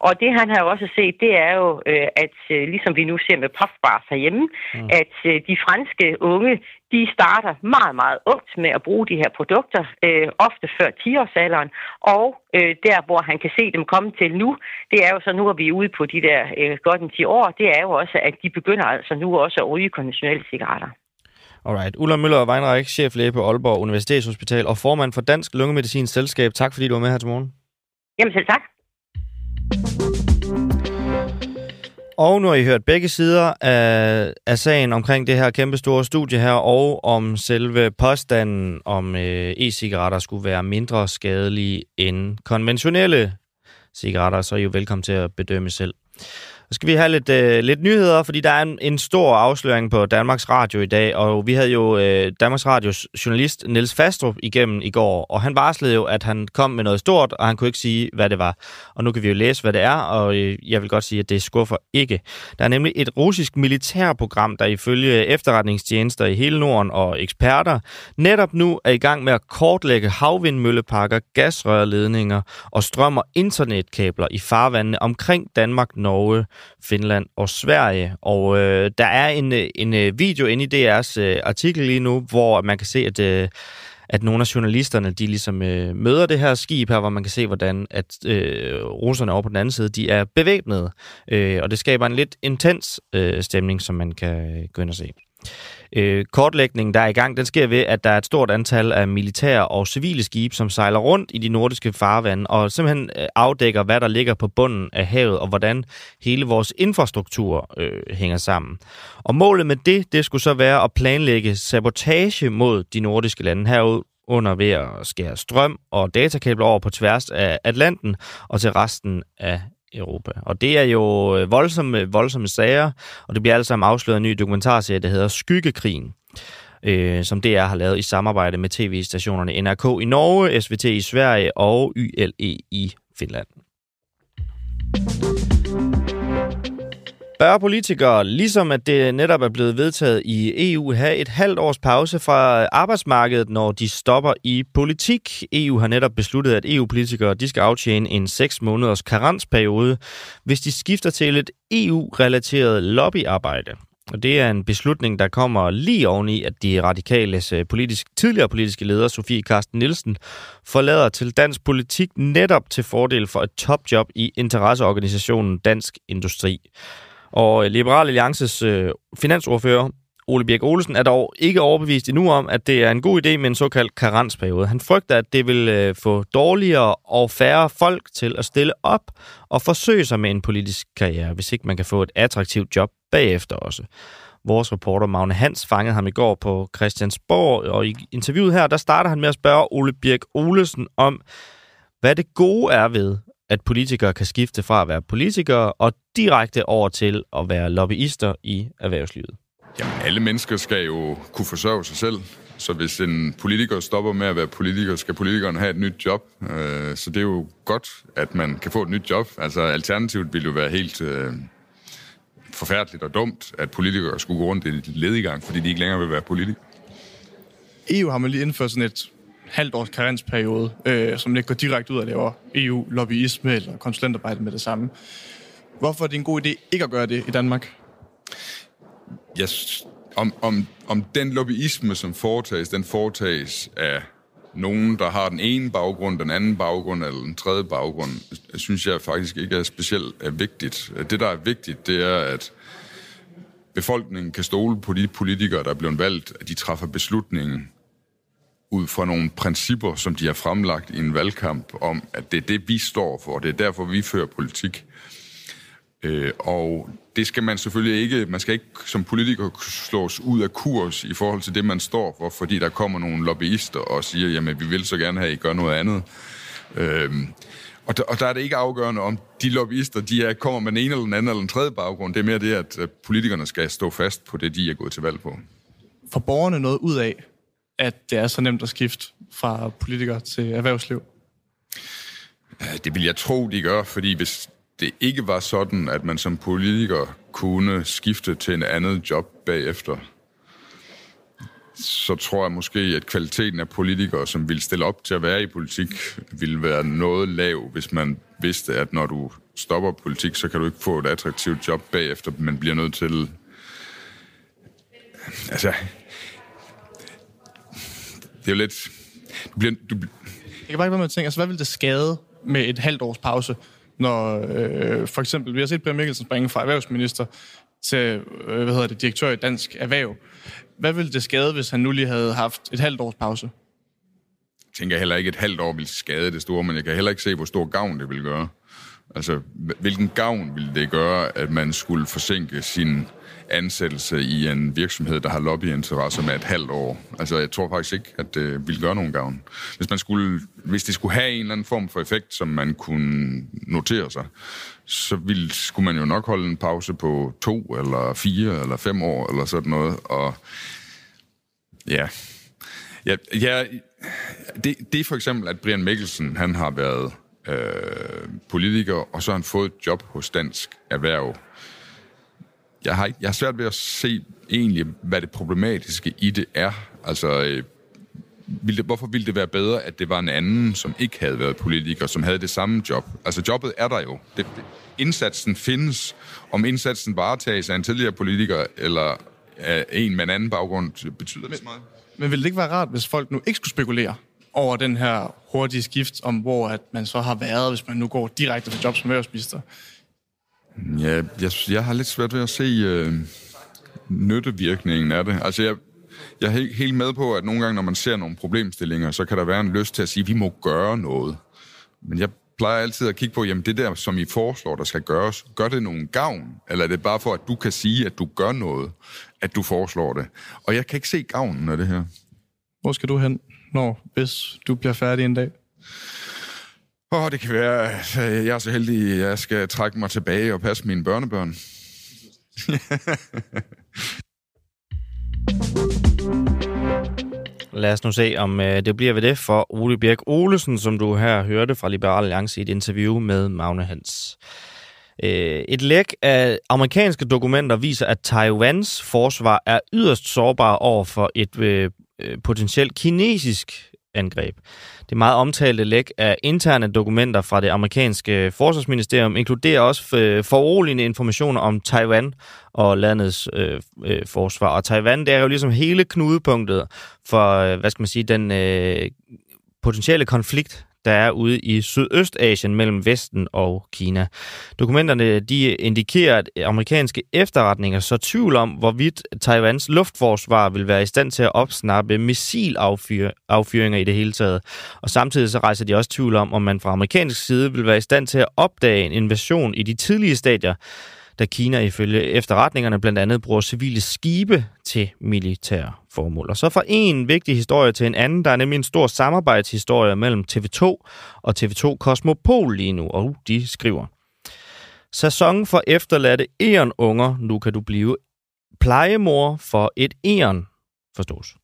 Og det han har også set, det er jo, øh, at øh, ligesom vi nu ser med puffbars herhjemme, mm. at øh, de franske unge, de starter meget, meget ungt med at bruge de her produkter, øh, ofte før 10-årsalderen, og øh, der, hvor han kan se dem komme til nu, det er jo så nu, at vi er ude på de der øh, godt en 10 år, det er jo også, at de begynder altså nu også at ryge konventionelle cigaretter. Alright. Ulla Møller Weinreich, cheflæge på Aalborg Universitetshospital og formand for Dansk Lungemedicins Selskab. Tak fordi du var med her til morgen. Jamen selv tak. Og nu har I hørt begge sider af, af sagen omkring det her kæmpe store studie her, og om selve påstanden om øh, e-cigaretter skulle være mindre skadelige end konventionelle cigaretter, så er I jo velkommen til at bedømme selv. Så skal vi have lidt, øh, lidt nyheder, fordi der er en, en stor afsløring på Danmarks Radio i dag, og vi havde jo øh, Danmarks Radios journalist Niels Fastrup igennem i går, og han varslede jo, at han kom med noget stort, og han kunne ikke sige, hvad det var. Og nu kan vi jo læse, hvad det er, og øh, jeg vil godt sige, at det skuffer ikke. Der er nemlig et russisk militærprogram, der ifølge efterretningstjenester i hele Norden og eksperter netop nu er i gang med at kortlægge havvindmølleparker, gasrørledninger og strøm- og internetkabler i farvandene omkring Danmark, Norge, Finland og Sverige. Og øh, der er en, øh, en øh, video inde i DR's øh, artikel lige nu, hvor man kan se, at... Øh, at nogle af journalisterne, de ligesom øh, møder det her skib her, hvor man kan se, hvordan at øh, russerne over på den anden side, de er bevæbnede. Øh, og det skaber en lidt intens øh, stemning, som man kan øh, gå ind og se. Øh, kortlægningen, der er i gang, den sker ved, at der er et stort antal af militære og civile skibe, som sejler rundt i de nordiske farvande, og simpelthen øh, afdækker, hvad der ligger på bunden af havet, og hvordan hele vores infrastruktur øh, hænger sammen. Og målet med det, det skulle så være at planlægge sabotage mod de nordiske lande herunder ved at skære strøm og datakabler over på tværs af Atlanten og til resten af Europa. Og det er jo øh, voldsomme, voldsomme sager, og det bliver alle sammen afsløret en ny dokumentarserie, der hedder Skyggekrigen, øh, som DR har lavet i samarbejde med tv-stationerne NRK i Norge, SVT i Sverige og YLE i Finland. Bør politikere, ligesom at det netop er blevet vedtaget i EU, have et halvt års pause fra arbejdsmarkedet, når de stopper i politik? EU har netop besluttet, at EU-politikere de skal aftjene en 6 måneders karensperiode, hvis de skifter til et EU-relateret lobbyarbejde. Og det er en beslutning, der kommer lige oveni, at de radikales øh, politisk, tidligere politiske leder, Sofie Karsten Nielsen, forlader til dansk politik netop til fordel for et topjob i interesseorganisationen Dansk Industri. Og øh, Liberal Alliances øh, finansordfører, Ole Birk Olsen, er dog ikke overbevist endnu om, at det er en god idé med en såkaldt karensperiode. Han frygter, at det vil øh, få dårligere og færre folk til at stille op og forsøge sig med en politisk karriere, hvis ikke man kan få et attraktivt job bagefter også. Vores reporter Magne Hans fangede ham i går på Christiansborg, og i interviewet her, der starter han med at spørge Ole Birk Olesen om, hvad det gode er ved, at politikere kan skifte fra at være politikere og direkte over til at være lobbyister i erhvervslivet? Jamen, alle mennesker skal jo kunne forsørge sig selv. Så hvis en politiker stopper med at være politiker, skal politikeren have et nyt job. Øh, så det er jo godt, at man kan få et nyt job. Altså alternativet ville jo være helt øh, forfærdeligt og dumt, at politikere skulle gå rundt i ledigang, fordi de ikke længere vil være politikere. EU har man lige indført sådan et halvt års karensperiode, øh, som ikke går direkte ud og laver EU-lobbyisme eller konsulentarbejde med det samme. Hvorfor er det en god idé ikke at gøre det i Danmark? Yes. Om, om, om den lobbyisme, som foretages, den foretages af nogen, der har den ene baggrund, den anden baggrund eller den tredje baggrund, synes jeg faktisk ikke er specielt er vigtigt. Det, der er vigtigt, det er, at befolkningen kan stole på de politikere, der er blevet valgt, at de træffer beslutningen ud fra nogle principper, som de har fremlagt i en valgkamp, om at det er det, vi står for, og det er derfor, vi fører politik. Øh, og det skal man selvfølgelig ikke, man skal ikke som politiker slås ud af kurs i forhold til det, man står for, fordi der kommer nogle lobbyister og siger, jamen vi vil så gerne have, at I gør noget andet. Øh, og, der, og der er det ikke afgørende om, de lobbyister, de er, kommer med en ene eller den anden eller den tredje baggrund. Det er mere det, at politikerne skal stå fast på det, de er gået til valg på. For borgerne noget ud af, at det er så nemt at skifte fra politiker til erhvervsliv? Det vil jeg tro, de gør, fordi hvis det ikke var sådan, at man som politiker kunne skifte til en andet job bagefter, så tror jeg måske, at kvaliteten af politikere, som vil stille op til at være i politik, ville være noget lav, hvis man vidste, at når du stopper politik, så kan du ikke få et attraktivt job bagefter, men bliver nødt til... Altså, det er jo lidt... Du bliver, du... Jeg kan bare ikke være med at tænke, altså hvad vil det skade med et halvt års pause, når øh, for eksempel, vi har set Brian Mikkelsen springe fra erhvervsminister til, øh, hvad hedder det, direktør i Dansk Erhverv. Hvad ville det skade, hvis han nu lige havde haft et halvt års pause? Jeg tænker heller ikke, et halvt år vil skade det store, men jeg kan heller ikke se, hvor stor gavn det vil gøre. Altså, hvilken gavn ville det gøre, at man skulle forsinke sin ansættelse i en virksomhed, der har lobbyinteresser med et halvt år. Altså, jeg tror faktisk ikke, at det ville gøre nogen gavn. Hvis, man skulle, hvis det skulle have en eller anden form for effekt, som man kunne notere sig, så ville, skulle man jo nok holde en pause på to, eller fire, eller fem år, eller sådan noget. Og ja, ja, ja det, det er for eksempel, at Brian Mikkelsen, han har været øh, politiker, og så har han fået et job hos Dansk Erhverv. Jeg har, jeg har svært ved at se egentlig, hvad det problematiske i det er. Altså, øh, ville det, hvorfor ville det være bedre, at det var en anden, som ikke havde været politiker, som havde det samme job? Altså, jobbet er der jo. Det, det, indsatsen findes. Om indsatsen varetages af en tidligere politiker, eller af en med en anden baggrund, betyder det så meget. Men ville det ikke være rart, hvis folk nu ikke skulle spekulere over den her hurtige skift, om hvor at man så har været, hvis man nu går direkte til job som erhvervsminister? Ja, jeg, jeg har lidt svært ved at se, øh, nyttevirkningen af det. Altså, jeg, jeg er helt med på, at nogle gange, når man ser nogle problemstillinger, så kan der være en lyst til at sige, at vi må gøre noget. Men jeg plejer altid at kigge på, jamen det der, som I foreslår, der skal gøres, gør det nogen gavn? Eller er det bare for, at du kan sige, at du gør noget, at du foreslår det? Og jeg kan ikke se gavnen af det her. Hvor skal du hen, når, hvis du bliver færdig en dag? Åh, oh, det kan være, at jeg er så heldig, at jeg skal trække mig tilbage og passe mine børnebørn. Lad os nu se, om øh, det bliver ved det for Ole Birk Olesen, som du her hørte fra Liberal Alliance i et interview med Magne Hans. Øh, et læk af amerikanske dokumenter viser, at Taiwans forsvar er yderst sårbar over for et øh, potentielt kinesisk angreb. Det meget omtalte læk af interne dokumenter fra det amerikanske forsvarsministerium inkluderer også øh, foruroligende informationer om Taiwan og landets øh, øh, forsvar. Og Taiwan, det er jo ligesom hele knudepunktet for, øh, hvad skal man sige, den øh, potentielle konflikt, der er ude i Sydøstasien mellem Vesten og Kina. Dokumenterne de indikerer, at amerikanske efterretninger så tvivl om, hvorvidt Taiwans luftforsvar vil være i stand til at opsnappe missilaffyringer i det hele taget. Og samtidig så rejser de også tvivl om, om man fra amerikansk side vil være i stand til at opdage en invasion i de tidlige stadier da Kina ifølge efterretningerne blandt andet bruger civile skibe til militære formål. Og så fra en vigtig historie til en anden, der er nemlig en stor samarbejdshistorie mellem TV2 og TV2 Cosmopol lige nu, og uh, de skriver. Sæson for efterladte unger, nu kan du blive plejemor for et æren, forstås.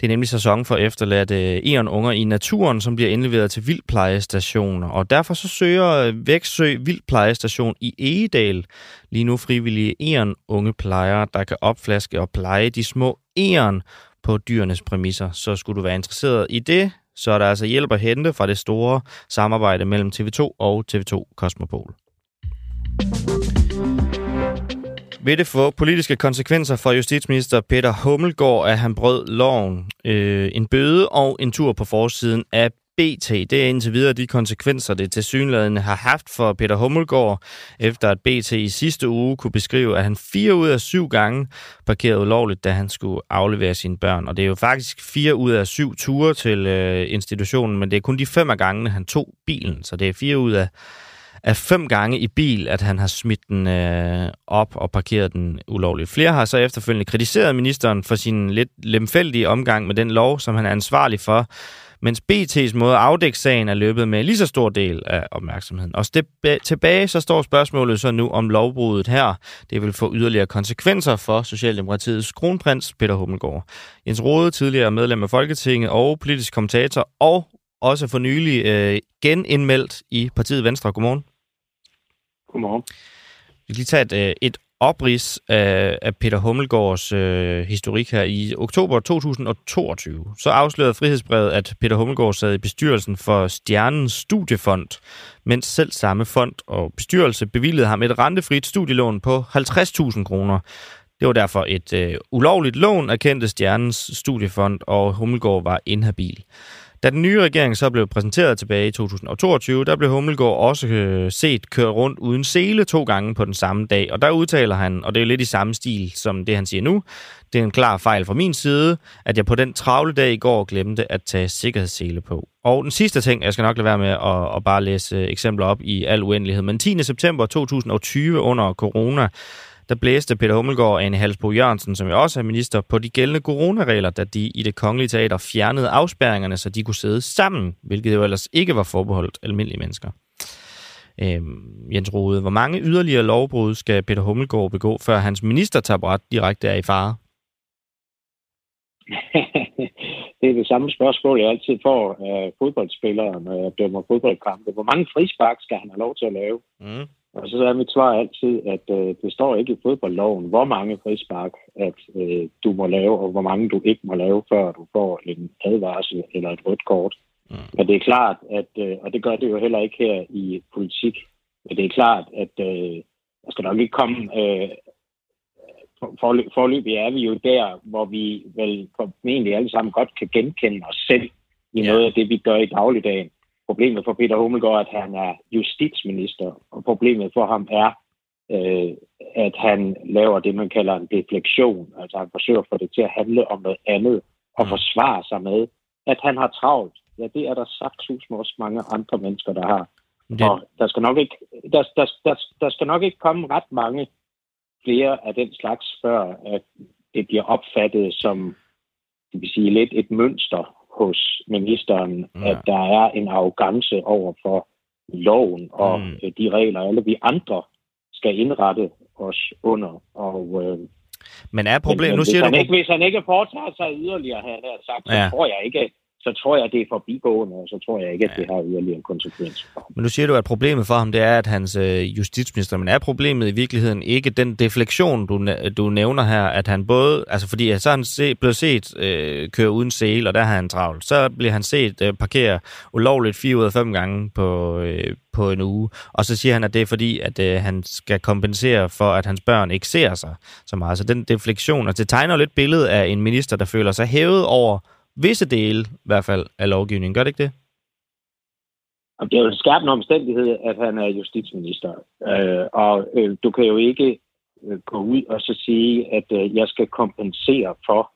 Det er nemlig sæson for efterladte æren unger i naturen, som bliver indleveret til vildplejestationer. Og derfor så søger øh, Væksø Vildplejestation i Egedal lige nu frivillige æren unge plejere, der kan opflaske og pleje de små eon på dyrenes præmisser. Så skulle du være interesseret i det, så er der altså hjælp at hente fra det store samarbejde mellem TV2 og TV2 Cosmopol. Vil det få politiske konsekvenser for justitsminister Peter Hummelgaard, at han brød loven? Øh, en bøde og en tur på forsiden af BT. Det er indtil videre de konsekvenser, det til synligheden har haft for Peter Hummelgaard, efter at BT i sidste uge kunne beskrive, at han fire ud af syv gange parkerede ulovligt, da han skulle aflevere sine børn. Og det er jo faktisk fire ud af syv ture til øh, institutionen, men det er kun de fem af gangene, han tog bilen. Så det er fire ud af af fem gange i bil, at han har smidt den øh, op og parkeret den ulovligt. Flere har så efterfølgende kritiseret ministeren for sin lidt lemfældige omgang med den lov, som han er ansvarlig for, mens BT's måde at afdække sagen er løbet med en lige så stor del af opmærksomheden. Og tilbage så står spørgsmålet så nu om lovbruddet her. Det vil få yderligere konsekvenser for Socialdemokratiets kronprins Peter Hummelgaard. Jens Rode, tidligere medlem af Folketinget og politisk kommentator, og også for nylig øh, genindmeldt i partiet Venstre. Godmorgen. Godmorgen. Vi kan lige tage et, øh, et oprids af, af Peter Hummelgaards øh, historik her. I oktober 2022, så afslørede frihedsbrevet, at Peter Hummelgaard sad i bestyrelsen for Stjernens Studiefond, mens selv samme fond og bestyrelse bevilgede ham et rentefrit studielån på 50.000 kroner. Det var derfor et øh, ulovligt lån, erkendte Stjernens Studiefond, og Hummelgaard var inhabil. Da den nye regering så blev præsenteret tilbage i 2022, der blev Hummelgaard også øh, set køre rundt uden sele to gange på den samme dag. Og der udtaler han, og det er lidt i samme stil som det, han siger nu, det er en klar fejl fra min side, at jeg på den travle dag i går glemte at tage sikkerhedssele på. Og den sidste ting, jeg skal nok lade være med at, at bare læse øh, eksempler op i al uendelighed, men 10. september 2020 under corona, der blæste Peter Hummelgaard og Anne Halsbo Jørgensen, som jo også er minister, på de gældende coronaregler, da de i det kongelige teater fjernede afspærringerne, så de kunne sidde sammen, hvilket jo ellers ikke var forbeholdt almindelige mennesker. Øhm, Jens Rode, hvor mange yderligere lovbrud skal Peter Hummelgaard begå, før hans ministertaburet direkte er i fare? det er det samme spørgsmål, jeg altid får af fodboldspillere, når jeg dømmer fodboldkampe. Hvor mange frispark skal han have lov til at lave? Mm. Og så er mit svar altid, at øh, det står ikke i fodboldloven, hvor mange frispark at øh, du må lave, og hvor mange du ikke må lave, før du får en advarsel eller et rødt kort. Mm. Men det er klart, at, øh, og det gør det jo heller ikke her i politik, men det er klart, at øh, der skal nok ikke komme... Øh, forløbig er vi jo der, hvor vi vel formentlig alle sammen godt kan genkende os selv i noget af det, vi gør i dagligdagen. Problemet for Peter Hummelgaard er, at han er justitsminister, og problemet for ham er, øh, at han laver det, man kalder en deflektion. Altså han forsøger at få det til at handle om noget andet og mm. forsvare sig med, at han har travlt. Ja, det er der sagt med også mange andre mennesker, der har. Det... Og der skal, nok ikke, der, der, der, der skal nok ikke komme ret mange flere af den slags, før at det bliver opfattet som det vil sige, lidt et mønster hos ministeren, ja. at der er en arrogance over for loven og mm. de regler, alle vi andre skal indrette os under. Og, øh, men er problemet... Nu siger hvis, du... Han ikke, hvis han ikke foretager sig yderligere, her, her sagt, ja. så tror jeg ikke, så tror jeg, det er forbigående, og så tror jeg ikke, at det har yderligere konsekvenser. Men nu siger du, at problemet for ham, det er, at hans øh, justitsminister, men er problemet i virkeligheden ikke den deflektion, du, du nævner her, at han både, altså fordi så er han se, blevet set øh, køre uden sele, og der har han travlt. Så bliver han set øh, parkere ulovligt fire ud af fem gange på, øh, på en uge, og så siger han, at det er fordi, at øh, han skal kompensere for, at hans børn ikke ser sig så meget. Så den deflektion, altså det tegner lidt billedet af en minister, der føler sig hævet over visse dele, i hvert fald, af lovgivningen. Gør det ikke det? Det er jo en skærpende omstændighed, at han er justitsminister. Øh, og øh, du kan jo ikke øh, gå ud og så sige, at øh, jeg skal kompensere for,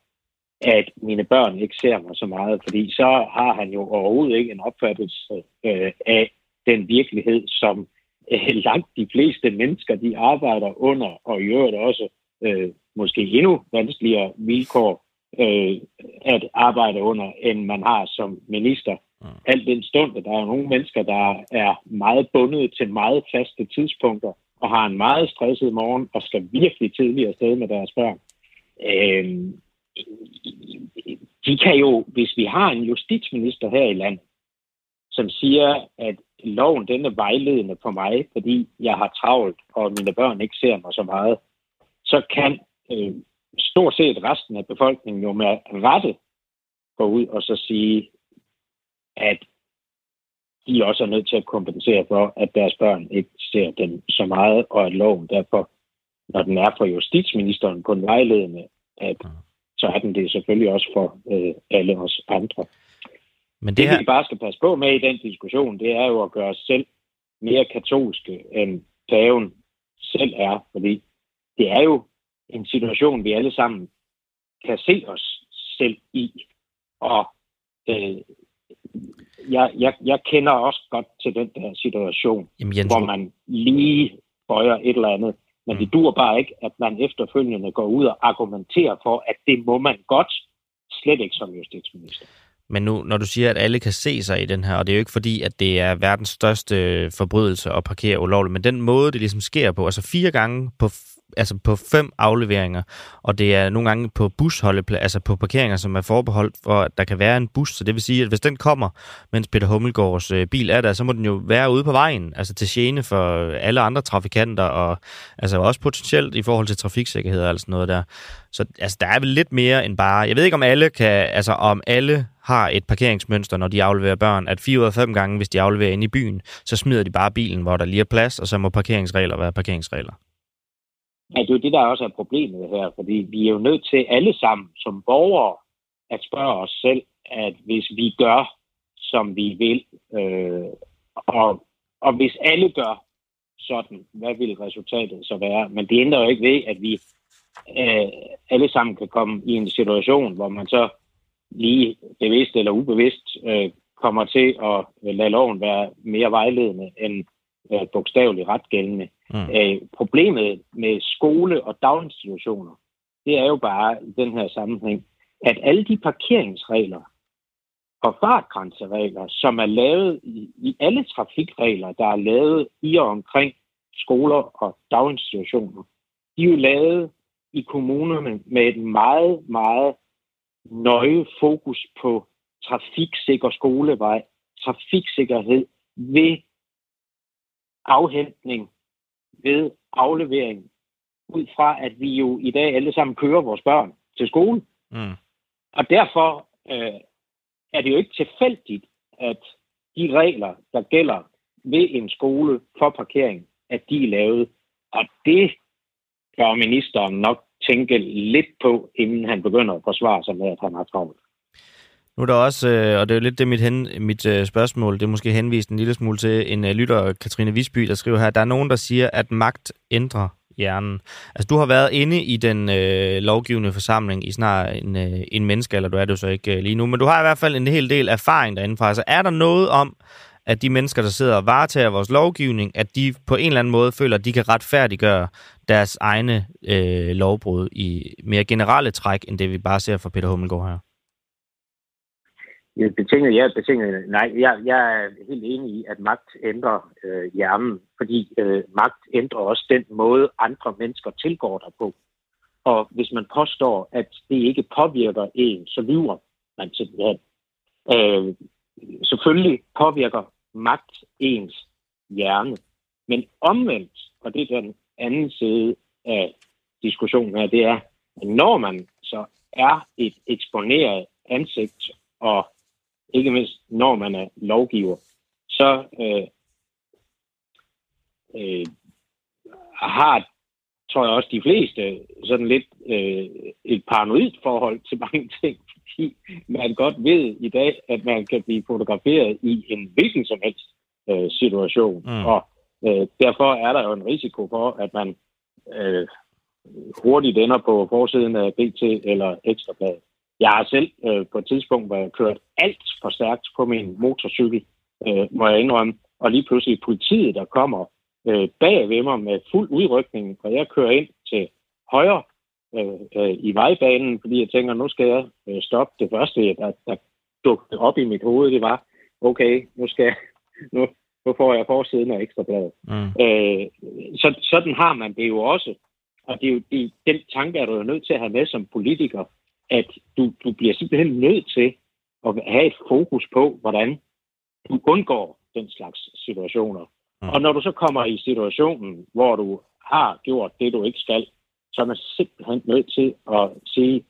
at mine børn ikke ser mig så meget, fordi så har han jo overhovedet ikke en opfattelse øh, af den virkelighed, som øh, langt de fleste mennesker, de arbejder under, og i øvrigt også øh, måske endnu vanskeligere vilkår øh, at arbejde under, end man har som minister. Mm. Alt den stund, at der er nogle mennesker, der er meget bundet til meget faste tidspunkter, og har en meget stresset morgen, og skal virkelig tidligere afsted med deres børn. Øh, de kan jo, hvis vi har en justitsminister her i landet, som siger, at loven den er vejledende for mig, fordi jeg har travlt, og mine børn ikke ser mig så meget, så kan øh, stort set resten af befolkningen jo med rette gå ud og så sige, at de også er nødt til at kompensere for, at deres børn ikke ser dem så meget, og at loven derfor, når den er for justitsministeren kun vejledende, at så er den det selvfølgelig også for øh, alle os andre. Men det, her... det, vi bare skal passe på med i den diskussion, det er jo at gøre os selv mere katolske, end paven selv er, fordi det er jo en situation, vi alle sammen kan se os selv i. Og øh, jeg, jeg, jeg kender også godt til den der situation, Jamen, Jens, hvor man lige bøjer et eller andet. Men mm. det dur bare ikke, at man efterfølgende går ud og argumenterer for, at det må man godt, slet ikke som justitsminister. Men nu, når du siger, at alle kan se sig i den her, og det er jo ikke fordi, at det er verdens største forbrydelse at parkere ulovligt, men den måde, det ligesom sker på, altså fire gange på altså på fem afleveringer, og det er nogle gange på busholdeplads, altså på parkeringer, som er forbeholdt for, at der kan være en bus. Så det vil sige, at hvis den kommer, mens Peter Hummelgaards øh, bil er der, så må den jo være ude på vejen, altså til gene for alle andre trafikanter, og altså også potentielt i forhold til trafiksikkerhed og sådan noget der. Så altså, der er vel lidt mere end bare, jeg ved ikke om alle kan, altså om alle har et parkeringsmønster, når de afleverer børn, at fire ud af fem gange, hvis de afleverer ind i byen, så smider de bare bilen, hvor der lige er plads, og så må parkeringsregler være parkeringsregler at det er jo det, der også er problemet her, fordi vi er jo nødt til alle sammen som borgere at spørge os selv, at hvis vi gør, som vi vil, øh, og, og hvis alle gør sådan, hvad vil resultatet så være? Men det ændrer jo ikke ved, at vi øh, alle sammen kan komme i en situation, hvor man så lige bevidst eller ubevidst øh, kommer til at lade loven være mere vejledende end øh, bogstaveligt ret gældende. Mm. Øh, problemet med skole og daginstitutioner, det er jo bare i den her sammenhæng, at alle de parkeringsregler og fartgrænseregler, som er lavet i, i alle trafikregler, der er lavet i og omkring skoler og daginstitutioner, de er jo lavet i kommunerne med et meget, meget nøje fokus på trafiksikker skolevej, trafiksikkerhed ved afhentning ved aflevering, ud fra at vi jo i dag alle sammen kører vores børn til skole. Mm. Og derfor øh, er det jo ikke tilfældigt, at de regler, der gælder ved en skole for parkering, at de er lavet. Og det bør ministeren nok tænke lidt på, inden han begynder at forsvare sig med, at han har travlt. Nu er der også, øh, og det er jo lidt det mit, hen, mit øh, spørgsmål, det er måske henvist en lille smule til en øh, lytter, Katrine Visby, der skriver her, der er nogen, der siger, at magt ændrer hjernen. Altså, du har været inde i den øh, lovgivende forsamling i snart en, øh, en menneske, eller du er det jo så ikke øh, lige nu, men du har i hvert fald en hel del erfaring derinde fra. Så altså, er der noget om, at de mennesker, der sidder og varetager vores lovgivning, at de på en eller anden måde føler, at de kan retfærdiggøre deres egne øh, lovbrud i mere generelle træk, end det vi bare ser fra Peter Hummelgaard her? Jeg betinget, ja, betinget. Nej, jeg, jeg er helt enig i, at magt ændrer øh, hjernen, fordi øh, magt ændrer også den måde, andre mennesker tilgår dig på. Og hvis man påstår, at det ikke påvirker en, så lyver man simpelthen. Øh, selvfølgelig påvirker magt ens hjerne. Men omvendt, og det er den anden side af diskussionen her, det er, at når man så er et eksponeret ansigt, og ikke mindst når man er lovgiver, så øh, øh, har, tror jeg også de fleste, sådan lidt øh, et paranoid forhold til mange ting, fordi man godt ved i dag, at man kan blive fotograferet i en hvilken som helst øh, situation. Mm. Og øh, derfor er der jo en risiko for, at man øh, hurtigt ender på forsiden af BT eller Ekstrabladet. Jeg har selv øh, på et tidspunkt, hvor jeg kørt alt for stærkt på min motorcykel, øh, må jeg indrømme, og lige pludselig politiet, der kommer øh, bag ved mig med fuld udrykning, og jeg kører ind til højre øh, øh, i vejbanen, fordi jeg tænker, nu skal jeg øh, stoppe. Det første, der, der dukkede op i mit hoved, det var, okay, nu skal jeg, nu, nu får jeg forsiden af ekstrabladet. Mm. Øh, så, sådan har man det jo også. Og det er jo, det, den tanke er du jo nødt til at have med som politiker, at du, du bliver simpelthen nødt til at have et fokus på, hvordan du undgår den slags situationer. Mm. Og når du så kommer i situationen, hvor du har gjort det, du ikke skal, så er man simpelthen nødt til at sige,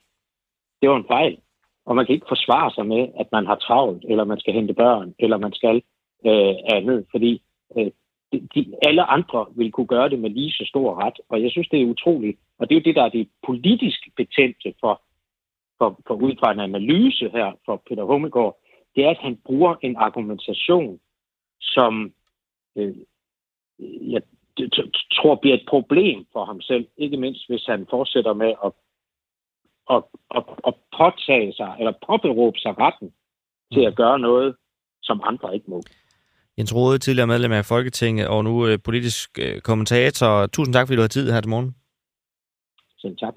det var en fejl. Og man kan ikke forsvare sig med, at man har travlt, eller man skal hente børn, eller man skal øh, andet, fordi øh, de, de, alle andre vil kunne gøre det med lige så stor ret. Og jeg synes, det er utroligt. Og det er jo det, der er det politisk betændte for, for, for ud fra en analyse her for Peter Hummelgaard, det er, at han bruger en argumentation, som øh, jeg tror bliver et problem for ham selv. Ikke mindst, hvis han fortsætter med at, at, at, at påtage sig, eller påberåbe sig retten til at gøre noget, som andre ikke må. Jens Rode, tidligere medlem af Folketinget og nu øh, politisk øh, kommentator. Tusind tak, fordi du har tid her til morgen. Selv tak.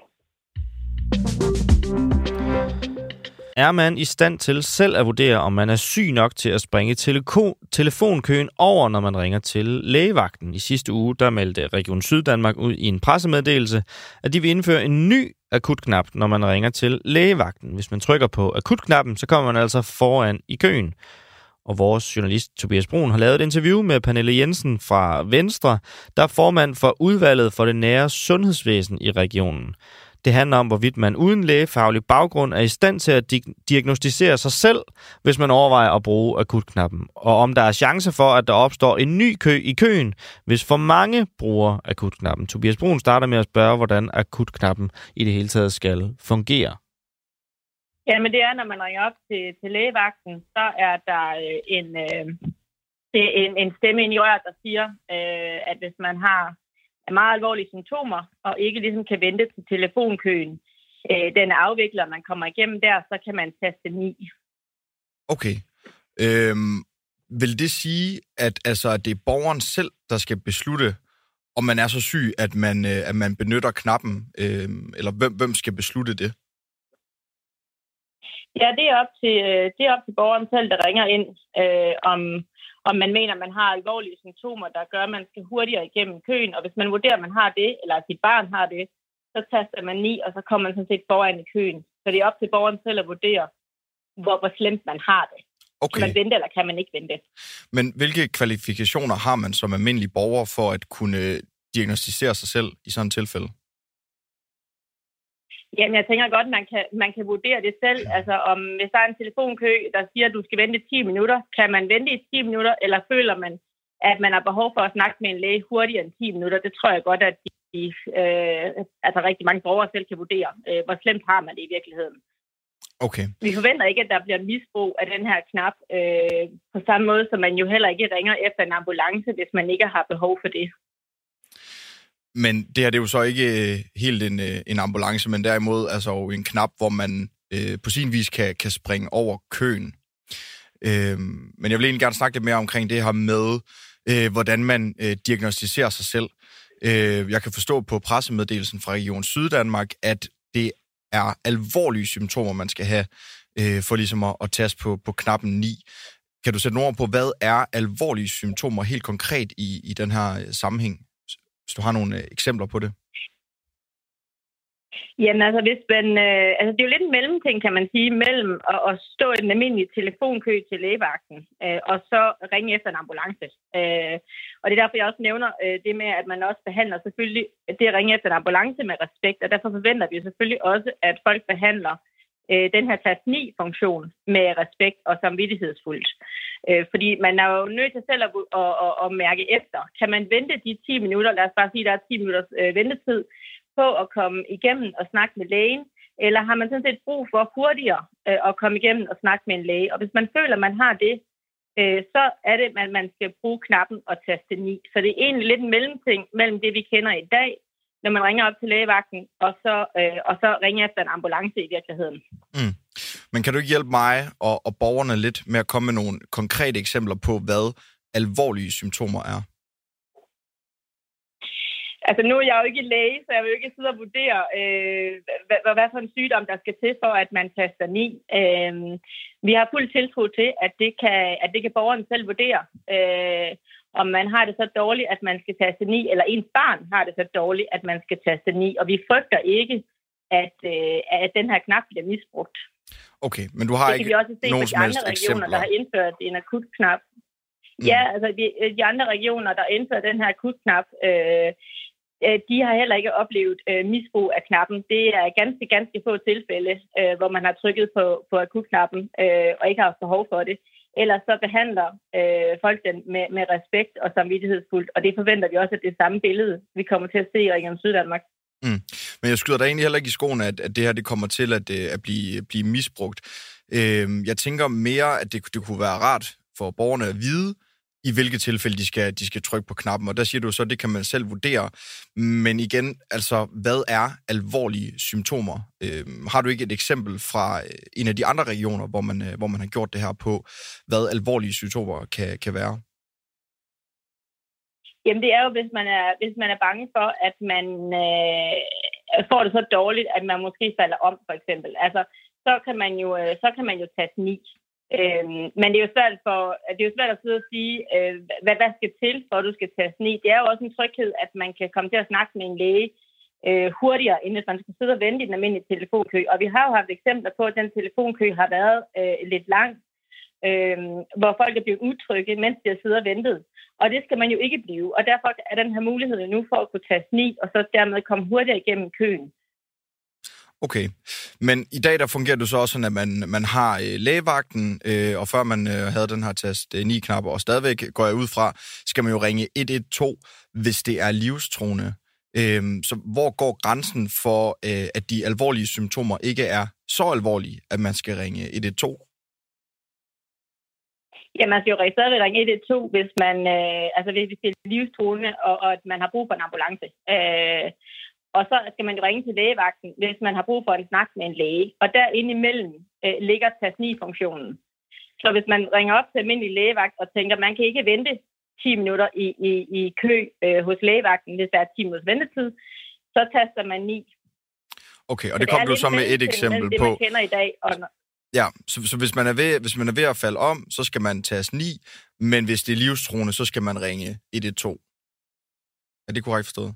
Er man i stand til selv at vurdere, om man er syg nok til at springe teleko- telefonkøen over, når man ringer til lægevagten? I sidste uge der meldte Region Syddanmark ud i en pressemeddelelse, at de vil indføre en ny akutknap, når man ringer til lægevagten. Hvis man trykker på akutknappen, så kommer man altså foran i køen. Og vores journalist Tobias Brun har lavet et interview med Pernille Jensen fra Venstre, der er formand for udvalget for det nære sundhedsvæsen i regionen. Det handler om, hvorvidt man uden lægefaglig baggrund er i stand til at di- diagnostisere sig selv, hvis man overvejer at bruge akutknappen. Og om der er chance for, at der opstår en ny kø i køen, hvis for mange bruger akutknappen. Tobias Brun starter med at spørge, hvordan akutknappen i det hele taget skal fungere. Ja, men det er, når man ringer op til, til lægevagten, så er der øh, en, øh, en, en stemme ind i røret, der siger, øh, at hvis man har meget alvorlige symptomer, og ikke ligesom kan vente til telefonkøen, øh, den er afviklet, og man kommer igennem der, så kan man taste 9. Okay. Øhm, vil det sige, at, altså, det er borgeren selv, der skal beslutte, om man er så syg, at man, øh, at man benytter knappen, øh, eller hvem, hvem skal beslutte det? Ja, det er op til, øh, det er op til borgeren selv, der ringer ind, øh, om, om man mener, man har alvorlige symptomer, der gør, at man skal hurtigere igennem køen. Og hvis man vurderer, at man har det, eller at sit barn har det, så taster man 9, og så kommer man sådan set foran i køen. Så det er op til borgeren selv at vurdere, hvor, hvor slemt man har det. Okay. Kan man vente, eller kan man ikke vente? Men hvilke kvalifikationer har man som almindelig borger for at kunne diagnostisere sig selv i sådan et tilfælde? Jamen, jeg tænker godt, man kan, man kan vurdere det selv. Altså, om hvis der er en telefonkø, der siger, at du skal vente 10 minutter, kan man vente i 10 minutter, eller føler man, at man har behov for at snakke med en læge hurtigere end 10 minutter? Det tror jeg godt, at de, øh, altså rigtig mange borgere selv kan vurdere. Øh, hvor slemt har man det i virkeligheden? Okay. Vi forventer ikke, at der bliver misbrug af den her knap, øh, på samme måde som man jo heller ikke ringer efter en ambulance, hvis man ikke har behov for det. Men det her det er jo så ikke øh, helt en, øh, en ambulance, men derimod altså en knap, hvor man øh, på sin vis kan, kan springe over køen. Øh, men jeg vil egentlig gerne snakke lidt mere omkring det her med, øh, hvordan man øh, diagnostiserer sig selv. Øh, jeg kan forstå på pressemeddelelsen fra Region Syddanmark, at det er alvorlige symptomer, man skal have øh, for ligesom at, at taste på, på knappen 9. Kan du sætte nogle ord på, hvad er alvorlige symptomer helt konkret i, i den her øh, sammenhæng? Hvis du har nogle øh, eksempler på det. Jamen altså, hvis man, øh, altså, det er jo lidt en mellemting, kan man sige, mellem at, at stå i den almindelige telefonkø til lægevagten, øh, og så ringe efter en ambulance. Øh, og det er derfor, jeg også nævner øh, det med, at man også behandler selvfølgelig det at ringe efter en ambulance med respekt, og derfor forventer vi selvfølgelig også, at folk behandler øh, den her tast 9-funktion med respekt og samvittighedsfuldt. Øh, fordi man er jo nødt til selv at, at, at, at mærke efter. Kan man vente de 10 minutter, lad os bare sige, at der er 10 minutters øh, ventetid, på at komme igennem og snakke med lægen, eller har man sådan set brug for hurtigere øh, at komme igennem og snakke med en læge? Og hvis man føler, at man har det, øh, så er det, at man skal bruge knappen og taste 9. Så det er egentlig lidt en mellemting mellem det, vi kender i dag, når man ringer op til lægevagten, og så, øh, og så ringer efter en ambulance i virkeligheden. Mm. Men kan du ikke hjælpe mig og, og borgerne lidt med at komme med nogle konkrete eksempler på, hvad alvorlige symptomer er? Altså nu er jeg jo ikke læge, så jeg vil jo ikke sidde og vurdere, øh, hvad, hvad for en sygdom, der skal til for, at man taster ni. Øh, vi har fuld tiltro til, at det kan, at det kan borgeren selv vurdere. Øh, om man har det så dårligt, at man skal taste ni, eller ens barn har det så dårligt, at man skal taste ni. Og vi frygter ikke, at, øh, at den her knap bliver misbrugt. Okay, men du har det ikke vi også se nogen som helst andre regioner, eksempler. der har indført en akut knap. Mm. Ja, altså de, de andre regioner, der indfører den her akutknap, øh, Øh, de har heller ikke oplevet øh, misbrug af knappen. Det er ganske, ganske få tilfælde, øh, hvor man har trykket på, på akutknappen øh, og ikke har haft behov for det. Ellers så behandler øh, folk den med, med respekt og samvittighedsfuldt, og det forventer vi også, at det samme billede, vi kommer til at se i Region Syddanmark. Mm. Men jeg skyder da egentlig heller ikke i skoene, at, at det her det kommer til at, øh, at blive, blive misbrugt. Øh, jeg tænker mere, at det, det kunne være rart for borgerne at vide, i hvilke tilfælde de skal, de skal trykke på knappen. Og der siger du så, at det kan man selv vurdere. Men igen, altså, hvad er alvorlige symptomer? Øh, har du ikke et eksempel fra øh, en af de andre regioner, hvor man, øh, hvor man har gjort det her på, hvad alvorlige symptomer kan, kan være? Jamen det er jo, hvis man er, hvis man er bange for, at man øh, Øh, får det så dårligt, at man måske falder om, for eksempel. Altså, så kan man jo, øh, så kan man jo tage ni. Øhm, men det er jo svært, for, det er jo svært at sidde og sige, øh, hvad der skal til, for at du skal tage snit. Det er jo også en tryghed, at man kan komme til at snakke med en læge øh, hurtigere, end hvis man skal sidde og vente i den almindelige telefonkø. Og vi har jo haft eksempler på, at den telefonkø har været øh, lidt lang, øh, hvor folk er blevet utrygge, mens de har siddet og ventet. Og det skal man jo ikke blive. Og derfor er den her mulighed nu for at kunne tage sni, og så dermed komme hurtigere igennem køen. Okay, men i dag der fungerer det så også sådan, at man, man har øh, lægevagten, øh, og før man øh, havde den her tast øh, 9 knapper, og stadigvæk går jeg ud fra, skal man jo ringe 112, hvis det er livstruende. Øh, så hvor går grænsen for, øh, at de alvorlige symptomer ikke er så alvorlige, at man skal ringe 112? Ja, man skal jo stadigvæk ringe 112, hvis man, øh, altså hvis det er livstruende, og, og at man har brug for en ambulance. Øh, og så skal man jo ringe til lægevagten, hvis man har brug for en snak med en læge. Og derinde imellem øh, ligger TAS9-funktionen. Så hvis man ringer op til almindelig lægevagt og tænker, at man kan ikke vente 10 minutter i, i, i kø øh, hos lægevagten, hvis der er 10 minutters ventetid, så taster man 9. Okay, og det, kom du så med et eksempel det, på. Det, man kender i dag. Og... Ja, så, så hvis, man er ved, hvis man er ved at falde om, så skal man tages 9, men hvis det er livstruende, så skal man ringe 112. Er det korrekt forstået?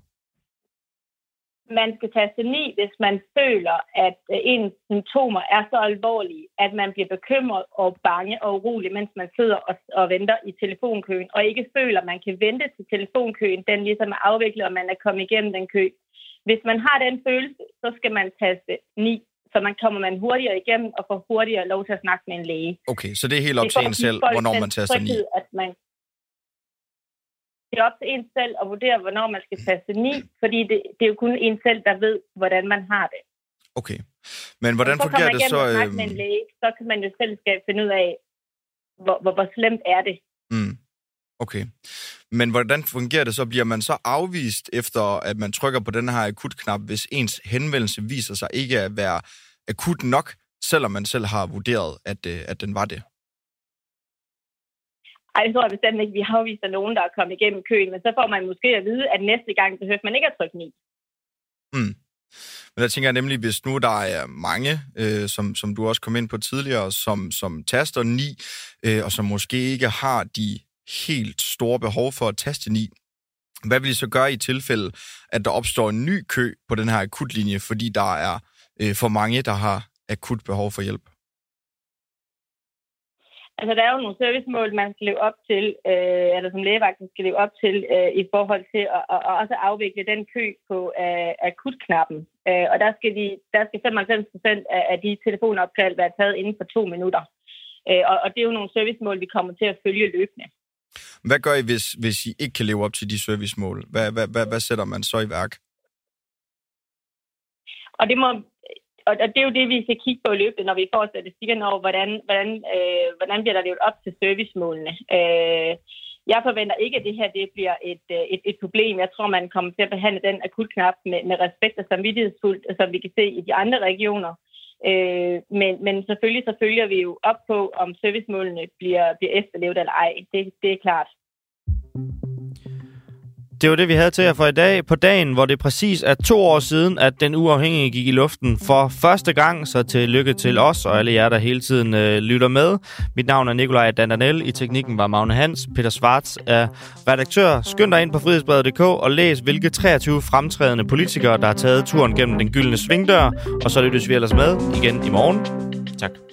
man skal taste 9, hvis man føler, at øh, ens symptomer er så alvorlige, at man bliver bekymret og bange og urolig, mens man sidder og, og venter i telefonkøen, og ikke føler, at man kan vente til telefonkøen, den ligesom er afviklet, og man er kommet igennem den kø. Hvis man har den følelse, så skal man taste 9, så man kommer man hurtigere igennem og får hurtigere lov til at snakke med en læge. Okay, så det er helt op til en selv, hvornår man taster 9? At man det er op til en selv at vurdere, hvornår man skal taste 9, fordi det, det er jo kun en selv, der ved, hvordan man har det. Okay. Men hvordan så fungerer det så? Så øh... med en læge, så kan man jo selv skal finde ud af, hvor, hvor, hvor slemt er det. Mm. Okay. Men hvordan fungerer det så? Bliver man så afvist efter, at man trykker på den her akutknap, hvis ens henvendelse viser sig ikke at være akut nok, selvom man selv har vurderet, at, øh, at den var det? Ej, det tror jeg bestemt ikke. Vi har afvist nogen, der er kommet igennem køen, men så får man måske at vide, at næste gang behøver man ikke at trykke 9. Mm. Men jeg tænker nemlig, hvis nu der er mange, øh, som, som du også kom ind på tidligere, som, som taster 9, øh, og som måske ikke har de helt store behov for at taste 9, hvad vil I så gøre i tilfælde, at der opstår en ny kø på den her akutlinje, fordi der er øh, for mange, der har akut behov for hjælp? Altså, der er jo nogle servicemål, man skal leve op til, øh, eller som lægevagten skal leve op til, øh, i forhold til at, at, at også afvikle den kø på øh, akutknappen. Øh, og der skal, de, der skal 95 procent af, af de telefonopkald være taget inden for to minutter. Øh, og, og det er jo nogle servicemål, vi kommer til at følge løbende. Hvad gør I, hvis, hvis I ikke kan leve op til de servicemål? Hvad, hvad, hvad, hvad sætter man så i værk? Og det må, og det er jo det, vi skal kigge på i løbet, når vi får statistikkerne over, hvordan, hvordan, øh, hvordan bliver der levet op til servicemålene. Øh, jeg forventer ikke, at det her det bliver et, øh, et, et problem. Jeg tror, man kommer til at behandle den akutknap med, med respekt og samvittighedsfuldt, som vi kan se i de andre regioner. Øh, men, men selvfølgelig så følger vi jo op på, om servicemålene bliver, bliver efterlevet eller ej. Det, det er klart. Det var det, vi havde til jer for i dag. På dagen, hvor det præcis er to år siden, at den uafhængige gik i luften for første gang. Så til lykke til os og alle jer, der hele tiden øh, lytter med. Mit navn er Nikolaj Dandanel. I teknikken var Magne Hans. Peter Svarts er redaktør. Skynd dig ind på frihedsbrevet.dk og læs, hvilke 23 fremtrædende politikere, der har taget turen gennem den gyldne svingdør. Og så lyttes vi ellers med igen i morgen. Tak.